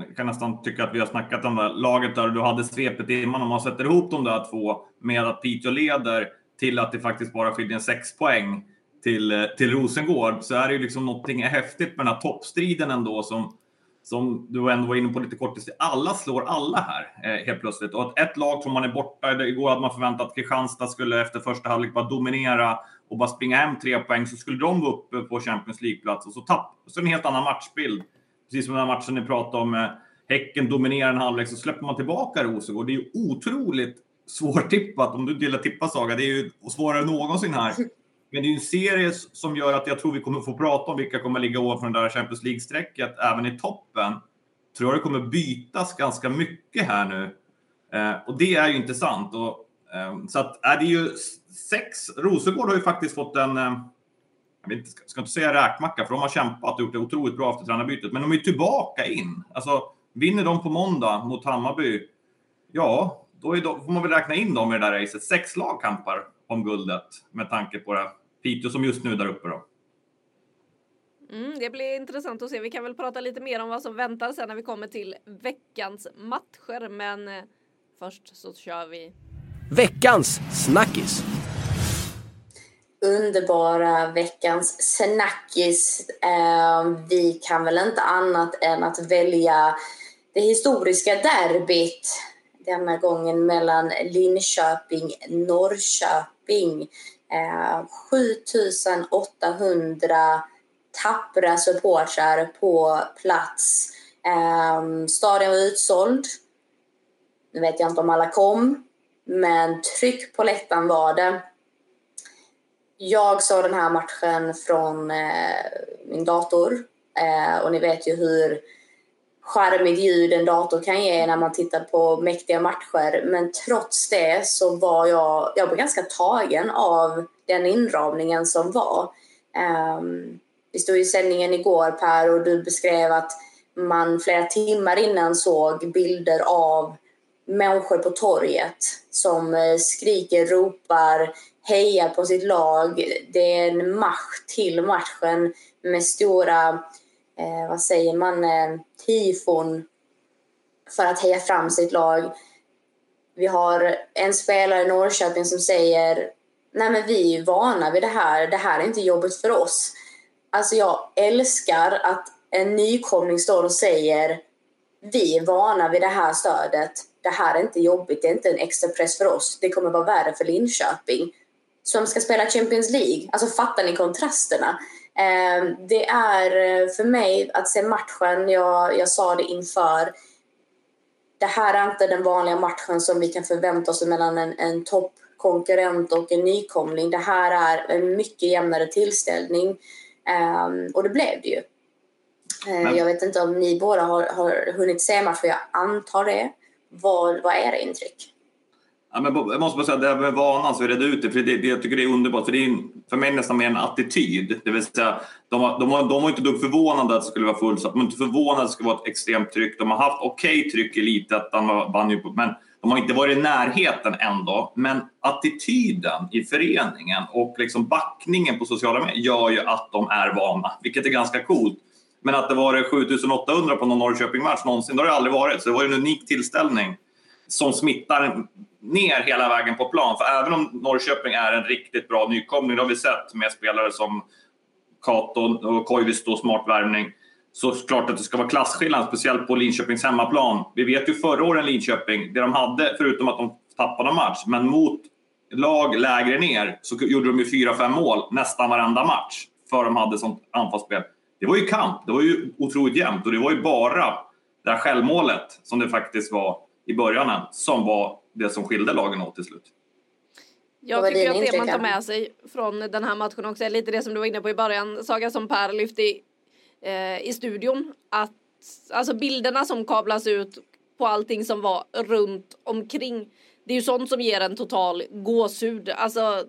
kan jag nästan tycka att vi har snackat om det här laget där du hade svepet innan. Om man sätter ihop de där två med att Piteå leder till att det faktiskt bara skiljer sex poäng till, eh, till Rosengård så är det ju liksom någonting häftigt med den här toppstriden ändå som som du ändå var inne på lite kort, alla slår alla här eh, helt plötsligt. Och att ett lag tror man är borta, igår hade man förväntat att Kristianstad skulle efter första halvlek bara dominera och bara springa hem tre poäng så skulle de vara uppe på Champions League-plats och så tapp. Så en helt annan matchbild. Precis som den här matchen ni pratade om, eh, Häcken dominerar en halvlek så släpper man tillbaka Rosengård. Det är ju otroligt svårtippat. Om du inte gillar tippa Saga, det är ju svårare än någonsin här. Men det är en serie som gör att jag tror vi kommer få prata om vilka kommer ligga ovanför det där Champions League-strecket även i toppen. Tror jag det kommer bytas ganska mycket här nu. Eh, och det är ju intressant. Och, eh, så att eh, är det ju sex. Rosengård har ju faktiskt fått en eh, jag inte, ska inte säga räkmacka, för de har kämpat och gjort det otroligt bra efter tränarbytet. Men de är ju tillbaka in. Alltså, vinner de på måndag mot Hammarby, ja, då, är får man väl räkna in dem i det där racet. Sex lag kampar om guldet med tanke på det Piteå som just nu är där uppe då. Mm, det blir intressant att se. Vi kan väl prata lite mer om vad som väntar sen när vi kommer till veckans matcher. Men eh, först så kör vi. Veckans snackis. underbara veckans snackis. Eh, vi kan väl inte annat än att välja det historiska derbyt denna gången mellan Linköping Eh, 7800 tappra supportrar på plats. Eh, stadion var utsåld. Nu vet jag inte om alla kom, men tryck på läktaren var det. Jag såg den här matchen från eh, min dator eh, och ni vet ju hur charmigt ljud en dator kan ge när man tittar på mäktiga matcher. Men trots det så var jag, jag var ganska tagen av den inramningen som var. Ehm, um, vi stod i sändningen igår Per och du beskrev att man flera timmar innan såg bilder av människor på torget som eh, skriker, ropar, hejar på sitt lag. Det är en match till matchen med stora, eh, vad säger man, eh, tifon för att heja fram sitt lag. Vi har en spelare i Norrköping som säger Nej men vi är vana vid det här, det här är inte jobbigt för oss. Alltså jag älskar att en nykomling står och säger vi är vana vid det här stödet. Det här är inte jobbigt, det är inte en extra press för oss. Det kommer vara värre för Linköping som ska spela Champions League. Alltså fattar ni kontrasterna? Eh, det är för mig att se matchen, jag, jag sa det inför, det här är inte den vanliga matchen som vi kan förvänta oss mellan en, en toppkonkurrent och en nykomling. Det här är en mycket jämnare tillställning eh, och det blev det ju. Eh, jag vet inte om ni båda har, har hunnit se matchen, jag antar det. Vad, vad är era intryck? Ja, men jag måste bara säga, det här med vanan så är det ute, för det, det, jag tycker det är underbart. För det är för mig nästan mer en attityd. Det vill säga, de, var, de, var, de var inte dugg förvånade att det skulle vara fullsatt. De var inte förvånade att det skulle vara ett extremt tryck. De har haft okej okay tryck i Elitettan, men de har inte varit i närheten ändå. Men attityden i föreningen och liksom backningen på sociala medier gör ju att de är vana, vilket är ganska coolt. Men att det var 7800 på någon Norrköping-match någonsin, det har det aldrig varit. Så det var en unik tillställning som smittar ner hela vägen på plan. För även om Norrköping är en riktigt bra nykomling, det har vi sett med spelare som Kato och Koivisto, smart värvning, så klart att det ska vara klasskillnad, speciellt på Linköpings hemmaplan. Vi vet ju förra året Linköping, det de hade, förutom att de tappade match, men mot lag lägre ner så gjorde de ju 4-5 mål nästan varenda match. För de hade sånt anfallsspel. Det var ju kamp, det var ju otroligt jämnt och det var ju bara det här självmålet som det faktiskt var i början som var det som skilde lagen åt till slut. Jag tycker att det man tar med sig från den här matchen också är lite det som du var inne på i början, Saga som Per lyfte i, eh, i studion. Att alltså bilderna som kablas ut på allting som var runt omkring. Det är ju sånt som ger en total gåshud. Alltså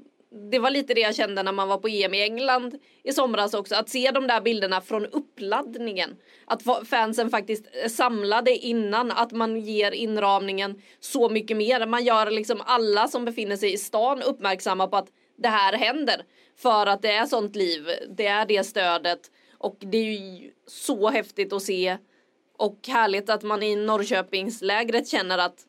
det var lite det jag kände när man var på EM i England i somras också. Att se de där bilderna från uppladdningen. Att fansen faktiskt är samlade innan. Att man ger inramningen så mycket mer. Man gör liksom alla som befinner sig i stan uppmärksamma på att det här händer. För att det är sånt liv. Det är det stödet. Och det är ju så häftigt att se. Och härligt att man i Norrköpingslägret känner att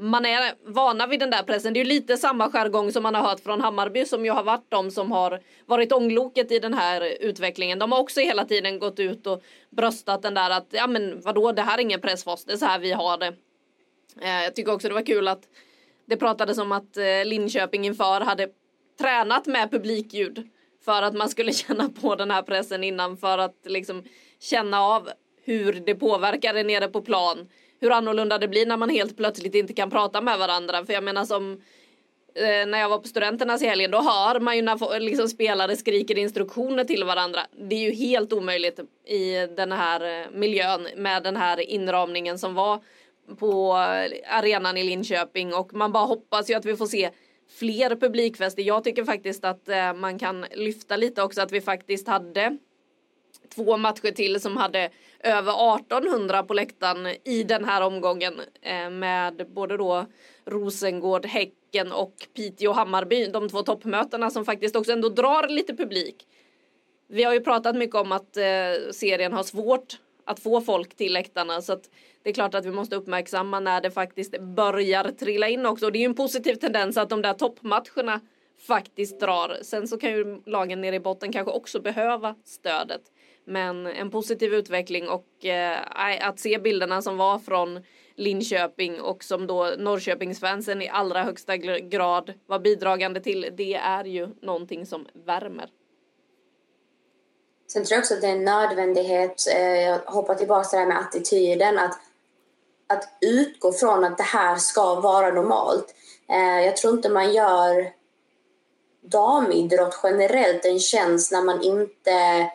man är vana vid den där pressen. Det är ju lite samma jargong som man har hört från Hammarby som ju har varit de som har varit ångloket i den här utvecklingen. De har också hela tiden gått ut och bröstat den där att ja men vadå det här är ingen press för oss, det är så här vi har det. Eh, jag tycker också det var kul att det pratades om att eh, Linköping inför hade tränat med publikljud för att man skulle känna på den här pressen innan för att liksom känna av hur det påverkade nere på plan hur annorlunda det blir när man helt plötsligt inte kan prata med varandra. För jag menar som eh, när jag var på studenternas i helgen, då hör man ju när liksom, spelare skriker instruktioner till varandra. Det är ju helt omöjligt i den här eh, miljön med den här inramningen som var på eh, arenan i Linköping och man bara hoppas ju att vi får se fler publikfester. Jag tycker faktiskt att man kan lyfta lite också att vi faktiskt hade två matcher till som hade över 1800 på läktaren i den här omgången eh, med både då Rosengård, Häcken och Piteå Hammarby, de två toppmötena som faktiskt också ändå drar lite publik. Vi har ju pratat mycket om att eh, serien har svårt att få folk till läktarna så att det är klart att vi måste uppmärksamma när det faktiskt börjar trilla in också. Och det är ju en positiv tendens att de där toppmatcherna faktiskt drar. Sen så kan ju lagen nere i botten kanske också behöva stödet. Men en positiv utveckling och eh, att se bilderna som var från Linköping och som då Norrköpingsfansen i allra högsta grad var bidragande till. Det är ju någonting som värmer. Sen tror jag också att det är en nödvändighet, eh, jag hoppar tillbaka till det här med attityden, att, att utgå från att det här ska vara normalt. Eh, jag tror inte man gör damidrott generellt en tjänst när man inte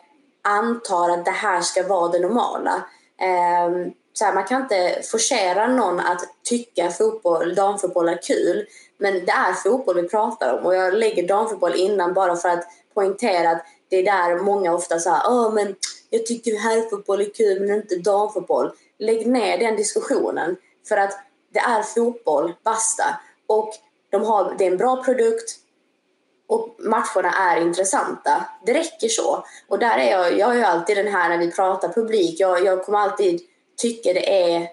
antar att det här ska vara det normala. Eh, så här, man kan inte forcera någon att tycka fotboll, damfotboll är kul. Men det är fotboll vi pratar om och jag lägger damfotboll innan bara för att poängtera att det är där många ofta säger Åh, men jag tycker herrfotboll är kul men inte damfotboll. Lägg ner den diskussionen för att det är fotboll, basta. Och de har, det är en bra produkt och matcherna är intressanta. Det räcker så. Och där är jag, jag är ju alltid den här när vi pratar publik, jag, jag kommer alltid tycka det är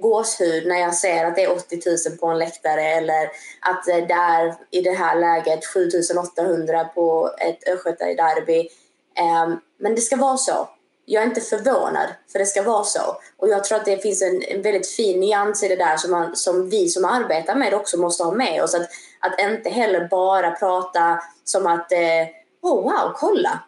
gåshud när jag ser att det är 80 000 på en läktare eller att det är i det här läget 7 800 på ett Östgötaderby. Ehm, men det ska vara så. Jag är inte förvånad, för det ska vara så. Och jag tror att det finns en, en väldigt fin nyans i det där som, man, som vi som arbetar med också måste ha med oss. Att, att inte heller bara prata som att eh, oh wow, kolla,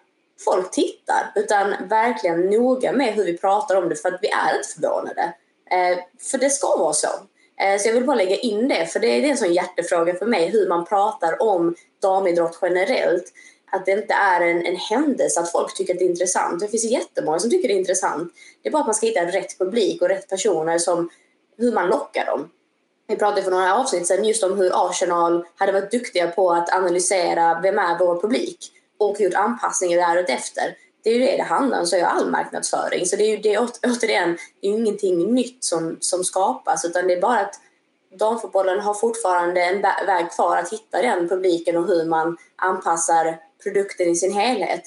folk tittar. Utan verkligen noga med hur vi pratar om det för att vi är inte förvånade. Eh, för det ska vara så. Eh, så jag vill bara lägga in det, för det är en sån hjärtefråga för mig hur man pratar om damidrott generellt. Att det inte är en, en händelse att folk tycker att det är intressant. Det finns jättemånga som tycker det är intressant. Det är bara att man ska hitta rätt publik och rätt personer som hur man lockar dem. Vi pratade för några avsnitt sedan just om hur Arsenal hade varit duktiga på att analysera vem är vår publik och gjort anpassningar därefter det är ju det det handlar om, så är all marknadsföring. Så det är ju det, återigen, det är ju ingenting nytt som, som skapas utan det är bara att damfotbollen har fortfarande en väg kvar att hitta den publiken och hur man anpassar produkten i sin helhet.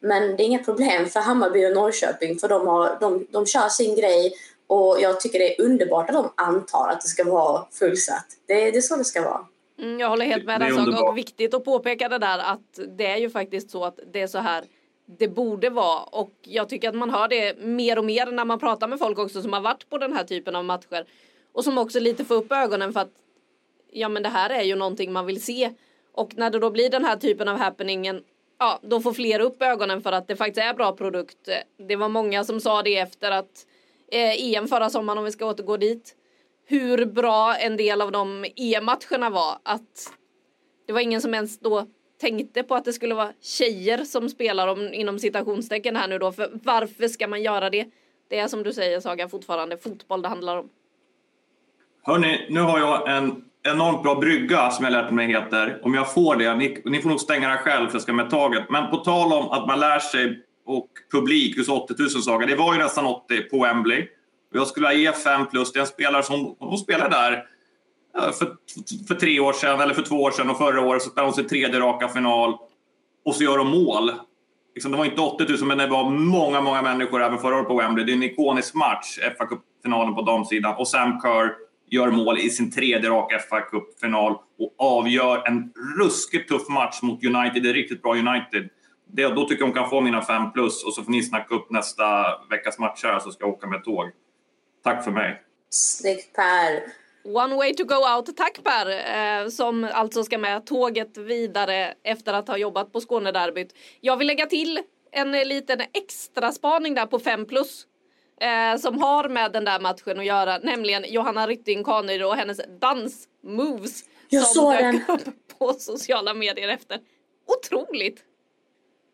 Men det är inga problem för Hammarby och Norrköping för de, har, de, de kör sin grej och jag tycker det är underbart att de antar att det ska vara fullsatt. Det, det är så det ska vara. Mm, jag håller helt med dig. Och viktigt att påpeka det där att det är ju faktiskt så att det är så här det borde vara och jag tycker att man hör det mer och mer när man pratar med folk också som har varit på den här typen av matcher och som också lite får upp ögonen för att ja men det här är ju någonting man vill se och när det då blir den här typen av happeningen ja då får fler upp ögonen för att det faktiskt är bra produkt. Det var många som sa det efter att eh, EM förra sommaren om vi ska återgå dit hur bra en del av de EM-matcherna var att det var ingen som ens då tänkte på att det skulle vara tjejer som spelar om, inom citationstecken här nu då. För varför ska man göra det? Det är som du säger Saga fortfarande fotboll det handlar om. Hörni, nu har jag en enormt bra brygga som jag lärt mig heter. Om jag får det, ni, ni får nog stänga den själv för jag ska med taget. Men på tal om att man lär sig och publik hos 80 000 saker. det var ju nästan 80 på Wembley. Jag skulle ge 5 plus, det är en spelare som hon spelar där för, för tre år sedan, eller för två år sedan och förra året så spelade hon sin tredje raka final och så gör de mål. Liksom, det var inte 80 000 men det var många, många människor även förra året på Wembley. Det är en ikonisk match, fa Cup-finalen på damsidan och Sam Kerr gör mål i sin tredje raka fa Cup-final och avgör en ruskigt tuff match mot United. Det är riktigt bra United. Det, då tycker jag hon kan få mina 5 plus och så får ni snacka upp nästa veckas matcher så ska jag åka med tåg. Tack för mig. Snyggt Per! One way to go out. Tack Per, eh, som alltså ska med tåget vidare efter att ha jobbat på Skånederbyt. Jag vill lägga till en liten extra spaning där på 5 plus. Eh, som har med den där matchen att göra, nämligen Johanna Rytting Kaneryd och hennes dansmoves. Jag som såg dök den. upp på sociala medier efter. Otroligt!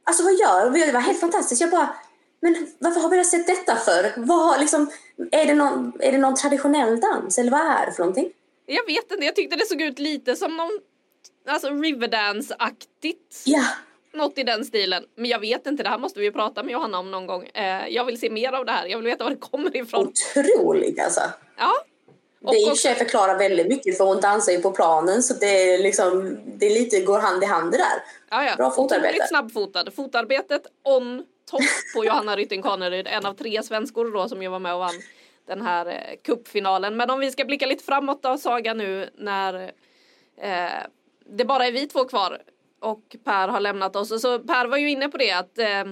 Alltså vad gör vi? Det var helt fantastiskt. Jag bara, men varför har vi sett detta för? Vad, liksom, är, det någon, är det någon traditionell dans eller vad är det för någonting? Jag vet inte, jag tyckte det såg ut lite som någon alltså Riverdance-aktigt. Ja, något i den stilen. Men jag vet inte, det här måste vi prata med Johanna om någon gång. Eh, jag vill se mer av det här, jag vill veta var det kommer ifrån. Otroligt alltså. Ja. Och Det i och för sig förklarar väldigt mycket för hon dansar ju på planen så det är liksom, det är lite går hand i hand det där. Ja, ja. Bra fotarbete. Otroligt snabbfotad. Fotarbetet on top på Johanna Rytting Kaneryd. En av tre svenskor då som ju var med och vann den här eh, cupfinalen. Men om vi ska blicka lite framåt då Saga nu när eh, det bara är vi två kvar och Per har lämnat oss. Och så Per var ju inne på det att eh,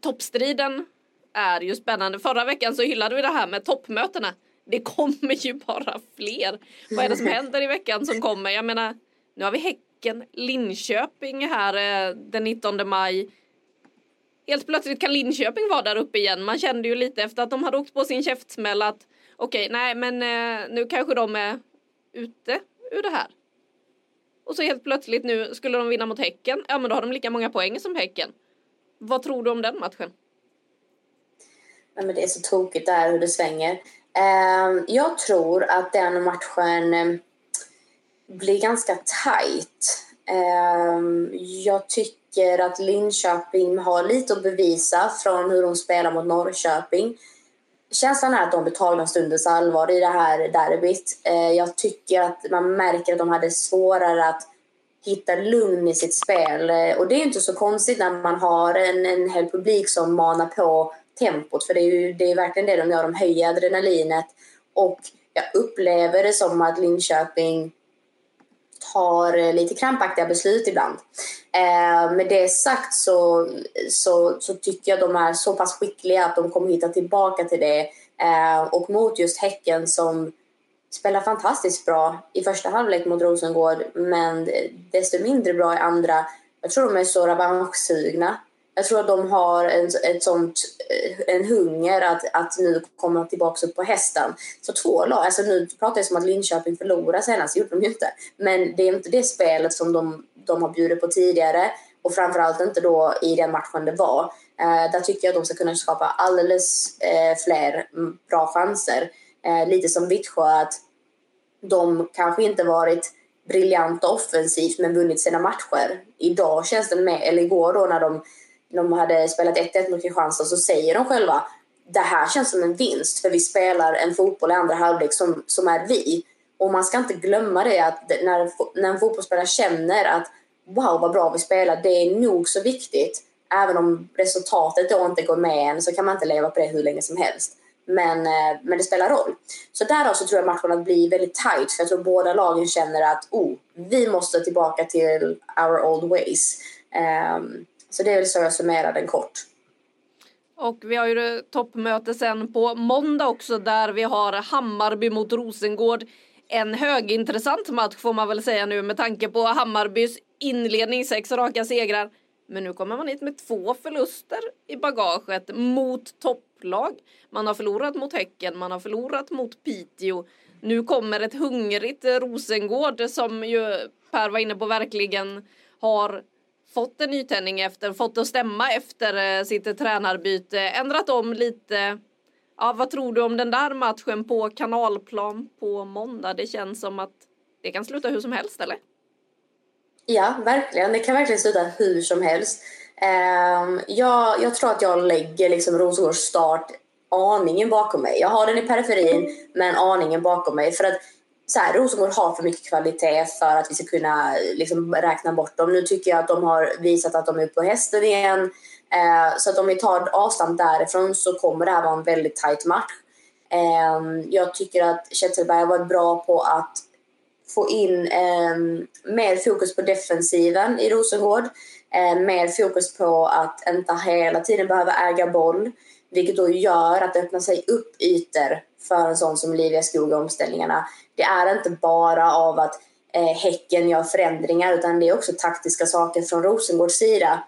toppstriden är ju spännande. Förra veckan så hyllade vi det här med toppmötena. Det kommer ju bara fler. Vad är det som händer i veckan som kommer? Jag menar, nu har vi Häcken, Linköping här eh, den 19 maj. Helt plötsligt kan Linköping vara där uppe igen. Man kände ju lite efter att de hade åkt på sin käftsmäll att okej, nej men eh, nu kanske de är ute ur det här. Och så helt plötsligt nu skulle de vinna mot Häcken. Ja men då har de lika många poäng som Häcken. Vad tror du om den matchen? Ja, men det är så tokigt där hur det svänger. Ehm, jag tror att den matchen ehm, blir ganska tajt. Ehm, jag tycker att Linköping har lite att bevisa från hur de spelar mot Norrköping. Känslan är att de blir tagna stundens allvar i det här derbyt. Eh, jag tycker att man märker att de hade svårare att hitta lugn i sitt spel. Eh, och det är inte så konstigt när man har en, en hel publik som manar på tempot. För det är ju det är verkligen det de gör. De höjer adrenalinet. Och jag upplever det som att Linköping tar eh, lite krampaktiga beslut ibland. Eh, med det sagt så, så, så tycker jag de är så pass skickliga att de kommer hitta tillbaka till det. Eh, och mot just Häcken som spelar fantastiskt bra i första halvlek mot Rosengård men desto mindre bra i andra. Jag tror de är så revanschsugna. Jag tror att de har en, ett sånt, eh, en hunger att, att nu komma tillbaka upp på hästen. Så två lag, alltså nu pratar jag som att Linköping förlorade senast, det gjorde de ju inte. Men det är inte det spelet som de, de har bjudit på tidigare och framförallt inte då i den matchen det var. Eh, där tycker jag att de ska kunna skapa alldeles eh, fler mm, bra chanser. Eh, lite som Vittsjö, att de kanske inte varit briljanta offensivt men vunnit sina matcher. Idag känns det mer, eller igår då när de, de hade spelat 1-1 mot Kristianstad så säger de själva det här känns som en vinst för vi spelar en fotboll i andra halvlek som, som är vi. Och man ska inte glömma det att när, när en fotbollsspelare känner att wow vad bra vi spelar, det är nog så viktigt. Även om resultatet då inte går med en så kan man inte leva på det hur länge som helst. Men, eh, men det spelar roll. Så därav så tror jag matchen att bli väldigt tight. För jag tror båda lagen känner att oh, vi måste tillbaka till our old ways. Um, så det är väl så jag summerar den kort. Och vi har ju toppmöte sen på måndag också där vi har Hammarby mot Rosengård. En högintressant match får man väl säga nu med tanke på Hammarbys inledning, sex raka segrar. Men nu kommer man hit med två förluster i bagaget mot topplag. Man har förlorat mot Häcken, man har förlorat mot Piteå. Nu kommer ett hungrigt Rosengård som ju Per var inne på verkligen har fått en nytändning efter, fått att stämma efter eh, sitt eh, tränarbyte, ändrat om lite. Ja, vad tror du om den där matchen på kanalplan på måndag? Det känns som att det kan sluta hur som helst, eller? Ja, verkligen. Det kan verkligen sluta hur som helst. Ehm, jag, jag tror att jag lägger liksom Rosengårds start aningen bakom mig. Jag har den i periferin, men aningen bakom mig. För att så här, Rosengård har för mycket kvalitet för att vi ska kunna liksom, räkna bort dem. Nu tycker jag att de har visat att de är på hästen igen. Eh, så att om vi tar avstamp därifrån så kommer det här vara en väldigt tight match. Eh, jag tycker att Zetterberg har varit bra på att få in eh, mer fokus på defensiven i Rosengård. Eh, mer fokus på att inte hela tiden behöva äga boll. Vilket då gör att det öppnar sig upp ytor för en sån som Olivia Skog i omställningarna. Det är inte bara av att eh, Häcken gör förändringar utan det är också taktiska saker från Rosengårds sida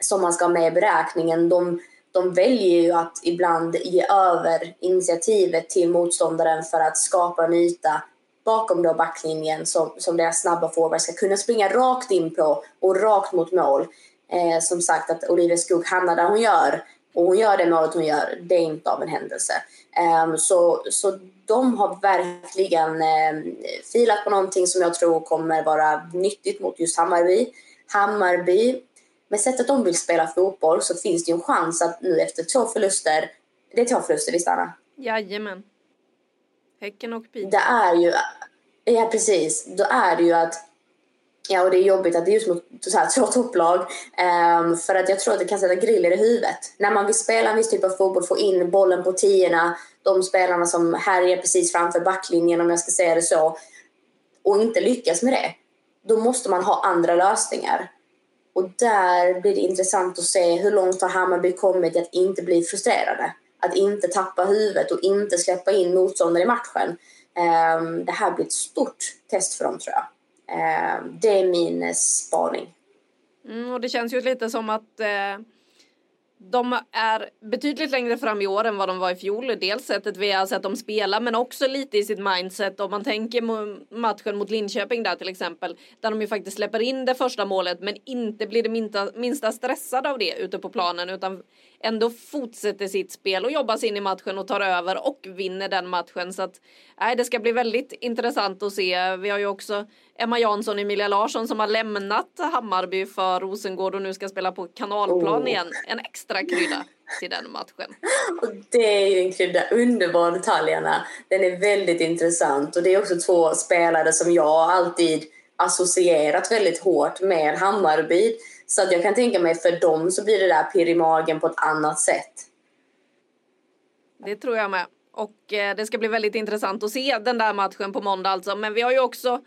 som man ska ha med i beräkningen. De, de väljer ju att ibland ge över initiativet till motståndaren för att skapa en yta bakom då backlinjen som, som deras snabba forwards ska kunna springa rakt in på och rakt mot mål. Eh, som sagt att Olivia Skog hamnar där hon gör och hon gör det målet hon gör, det är inte av en händelse. Eh, så, så de har verkligen eh, filat på någonting som jag tror kommer vara nyttigt mot just Hammarby. Hammarby, med sättet de vill spela fotboll så finns det ju en chans att nu efter två förluster, det är två förluster visst Anna? Jajamän. Häcken och Piteå. Det är ju, ja precis, då är det ju att Ja, och det är jobbigt att det är just mot så här, två topplag. Um, för att jag tror att det kan sätta griller i huvudet. När man vill spela en viss typ av fotboll, få in bollen på tiorna, de spelarna som härjar precis framför backlinjen om jag ska säga det så, och inte lyckas med det, då måste man ha andra lösningar. Och där blir det intressant att se hur långt har Hammarby kommit i att inte bli frustrerade. Att inte tappa huvudet och inte släppa in motståndare i matchen. Um, det här blir ett stort test för dem tror jag. Eh, det är min spaning. Mm, och det känns ju lite som att eh, de är betydligt längre fram i år än vad de var i fjol. Dels sättet vi har sett dem spela men också lite i sitt mindset. Om man tänker matchen mot Linköping där till exempel. Där de ju faktiskt släpper in det första målet men inte blir det minsta, minsta stressade av det ute på planen utan ändå fortsätter sitt spel och jobbar sig in i matchen och tar över och vinner den matchen. Så att nej, det ska bli väldigt intressant att se. Vi har ju också Emma Jansson och Emilia Larsson som har lämnat Hammarby för Rosengård och nu ska spela på kanalplan oh. igen. En extra krydda till den matchen. Och det är ju en krydda, underbar detaljerna. Den är väldigt intressant och det är också två spelare som jag alltid associerat väldigt hårt med Hammarby. Så att jag kan tänka mig för dem så blir det där pirr i magen på ett annat sätt. Det tror jag med. Och eh, det ska bli väldigt intressant att se den där matchen på måndag alltså. Men vi har ju också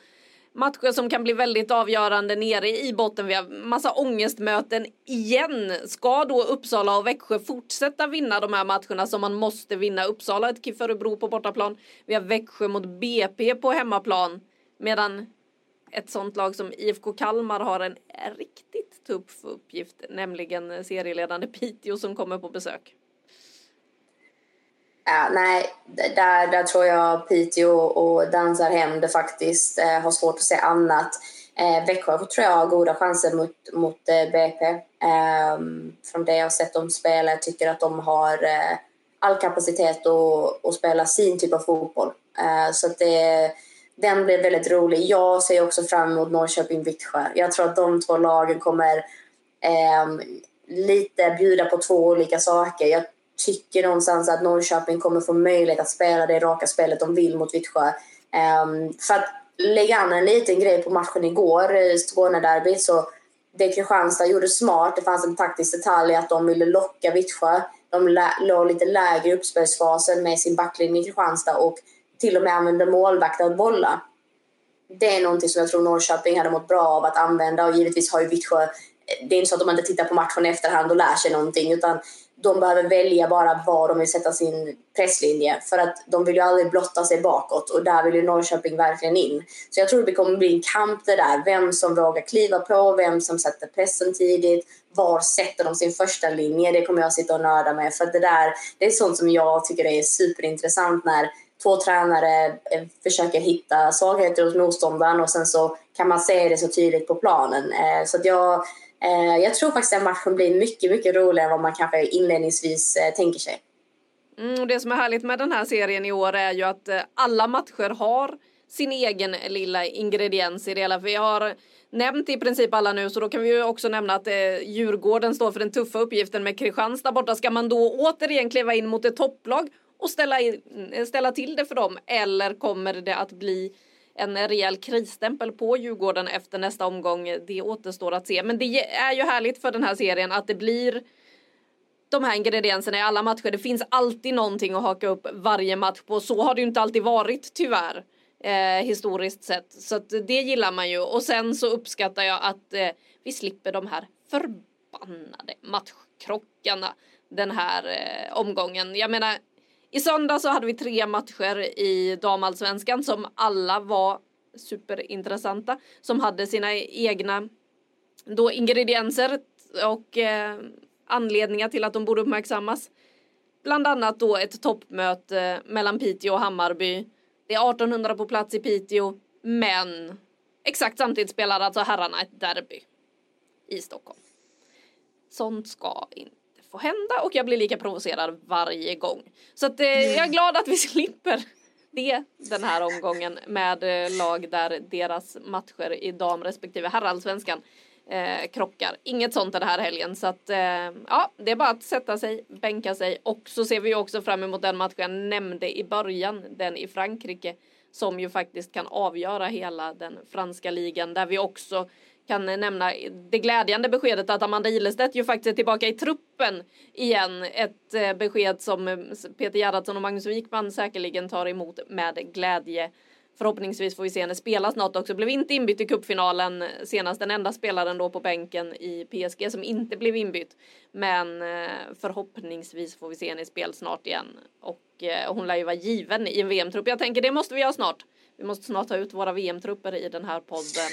matcher som kan bli väldigt avgörande nere i botten. Vi har massa ångestmöten igen. Ska då Uppsala och Växjö fortsätta vinna de här matcherna som man måste vinna? Uppsala ett KIF Örebro på bortaplan. Vi har Växjö mot BP på hemmaplan. Medan ett sånt lag som IFK Kalmar har en riktigt tuff uppgift, nämligen serieledande Piteå som kommer på besök. Ja, nej, där, där tror jag Piteå och Dansarhem, det faktiskt. Eh, har svårt att se annat. Eh, Växjö tror jag har goda chanser mot, mot eh, BP. Eh, från det jag har sett dem spela, jag tycker att de har eh, all kapacitet att, att spela sin typ av fotboll. Eh, så att det den blir väldigt rolig. Jag ser också fram emot Norrköping-Vittsjö. Jag tror att de två lagen kommer eh, lite bjuda på två olika saker. Jag tycker någonstans att Norrköping kommer få möjlighet att spela det raka spelet de vill mot Vittsjö. Ehm, för att lägga an en liten grej på matchen igår, i Skånederbyt, så det Kristianstad gjorde smart, det fanns en taktisk detalj att de ville locka Vittsjö. De låg lite lägre i uppspelsfasen med sin backlinje i Kristianstad och till och med använde målvakter att bolla. Det är någonting som jag tror Norrköping hade mått bra av att använda och givetvis har ju Vittsjö, det är inte så att de inte tittar på matchen i efterhand och lär sig någonting utan de behöver välja bara var de vill sätta sin presslinje för att de vill ju aldrig blotta sig bakåt och där vill ju Norrköping verkligen in. Så jag tror det kommer bli en kamp det där, vem som vågar kliva på, vem som sätter pressen tidigt, var sätter de sin första linje? Det kommer jag sitta och nörda med för det där, det är sånt som jag tycker är superintressant när två tränare eh, försöker hitta svagheter hos motståndaren och sen så kan man se det så tydligt på planen. Eh, så att jag, Eh, jag tror faktiskt att matchen blir mycket, mycket roligare än vad man kanske inledningsvis eh, tänker sig. Mm, och det som är härligt med den här serien i år är ju att eh, alla matcher har sin egen lilla ingrediens i det hela. Vi har nämnt i princip alla nu så då kan vi ju också nämna att eh, Djurgården står för den tuffa uppgiften med Kristianstad borta. Ska man då återigen kliva in mot ett topplag och ställa, in, ställa till det för dem? Eller kommer det att bli en rejäl krisstämpel på Djurgården efter nästa omgång? Det återstår att se. Men det är ju härligt för den här serien att det blir de här ingredienserna i alla matcher. Det finns alltid någonting att haka upp varje match på. Så har det ju inte alltid varit tyvärr. Eh, historiskt sett. Så att det gillar man ju. Och sen så uppskattar jag att eh, vi slipper de här förbannade matchkrockarna den här eh, omgången. Jag menar i söndag så hade vi tre matcher i damallsvenskan som alla var superintressanta. Som hade sina egna då ingredienser och eh, anledningar till att de borde uppmärksammas. Bland annat då ett toppmöte mellan Piteå och Hammarby. Det är 1800 på plats i Piteå, men exakt samtidigt spelar alltså herrarna ett derby i Stockholm. Sånt ska inte får hända och jag blir lika provocerad varje gång. Så att, eh, jag är glad att vi slipper det den här omgången med eh, lag där deras matcher i dam respektive herrallsvenskan eh, krockar. Inget sånt den här helgen så att eh, ja, det är bara att sätta sig, bänka sig och så ser vi också fram emot den match jag nämnde i början, den i Frankrike som ju faktiskt kan avgöra hela den franska ligan där vi också kan nämna det glädjande beskedet att Amanda Ilestedt ju faktiskt är tillbaka i truppen igen. Ett eh, besked som eh, Peter Gerhardsson och Magnus Wikman säkerligen tar emot med glädje. Förhoppningsvis får vi se henne spela snart också. Blev inte inbytt i cupfinalen senast. Den enda spelaren då på bänken i PSG som inte blev inbytt. Men eh, förhoppningsvis får vi se henne i spel snart igen. Och hon lär ju vara given i en VM-trupp. Jag tänker det måste vi göra snart. Vi måste snart ta ut våra VM-trupper i den här podden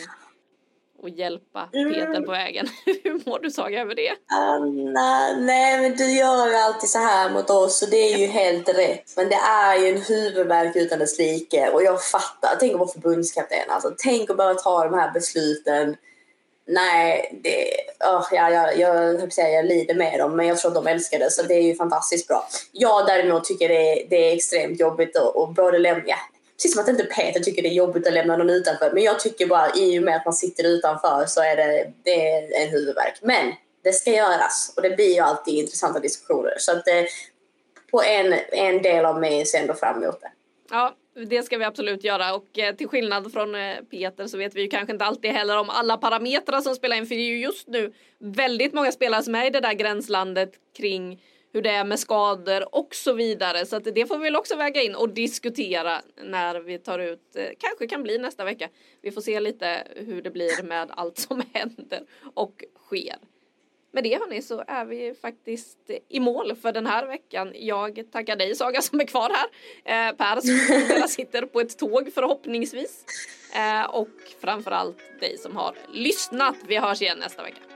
och hjälpa Peter mm. på vägen. Hur mår du Saga över det? Uh, nej, men du gör ju alltid så här mot oss och det är ju helt rätt. Men det är ju en huvudvärk utan dess like och jag fattar. Tänk att vara förbundskapten. Alltså, tänk att behöva ta de här besluten. Nej, det, oh, ja, jag, jag, jag, säga, jag lider med dem men jag tror att de älskar det så det är ju fantastiskt bra. Jag däremot tycker det är, det är extremt jobbigt att både lämna, Precis som att inte Peter tycker det är jobbigt att lämna någon utanför. Men jag tycker bara i och med att man sitter utanför så är det, det är en huvudvärk. Men det ska göras och det blir ju alltid intressanta diskussioner. Så att det, på en, en del av mig ser ändå fram emot det. Ja, det ska vi absolut göra och eh, till skillnad från eh, Peter så vet vi ju kanske inte alltid heller om alla parametrar som spelar in för det är ju just nu väldigt många spelare som är i det där gränslandet kring hur det är med skador och så vidare. Så att det får vi väl också väga in och diskutera när vi tar ut, eh, kanske kan bli nästa vecka. Vi får se lite hur det blir med allt som händer och sker. Med det hörni så är vi faktiskt i mål för den här veckan. Jag tackar dig Saga som är kvar här. Eh, per som sitter på ett tåg förhoppningsvis. Eh, och framförallt dig som har lyssnat. Vi hörs igen nästa vecka.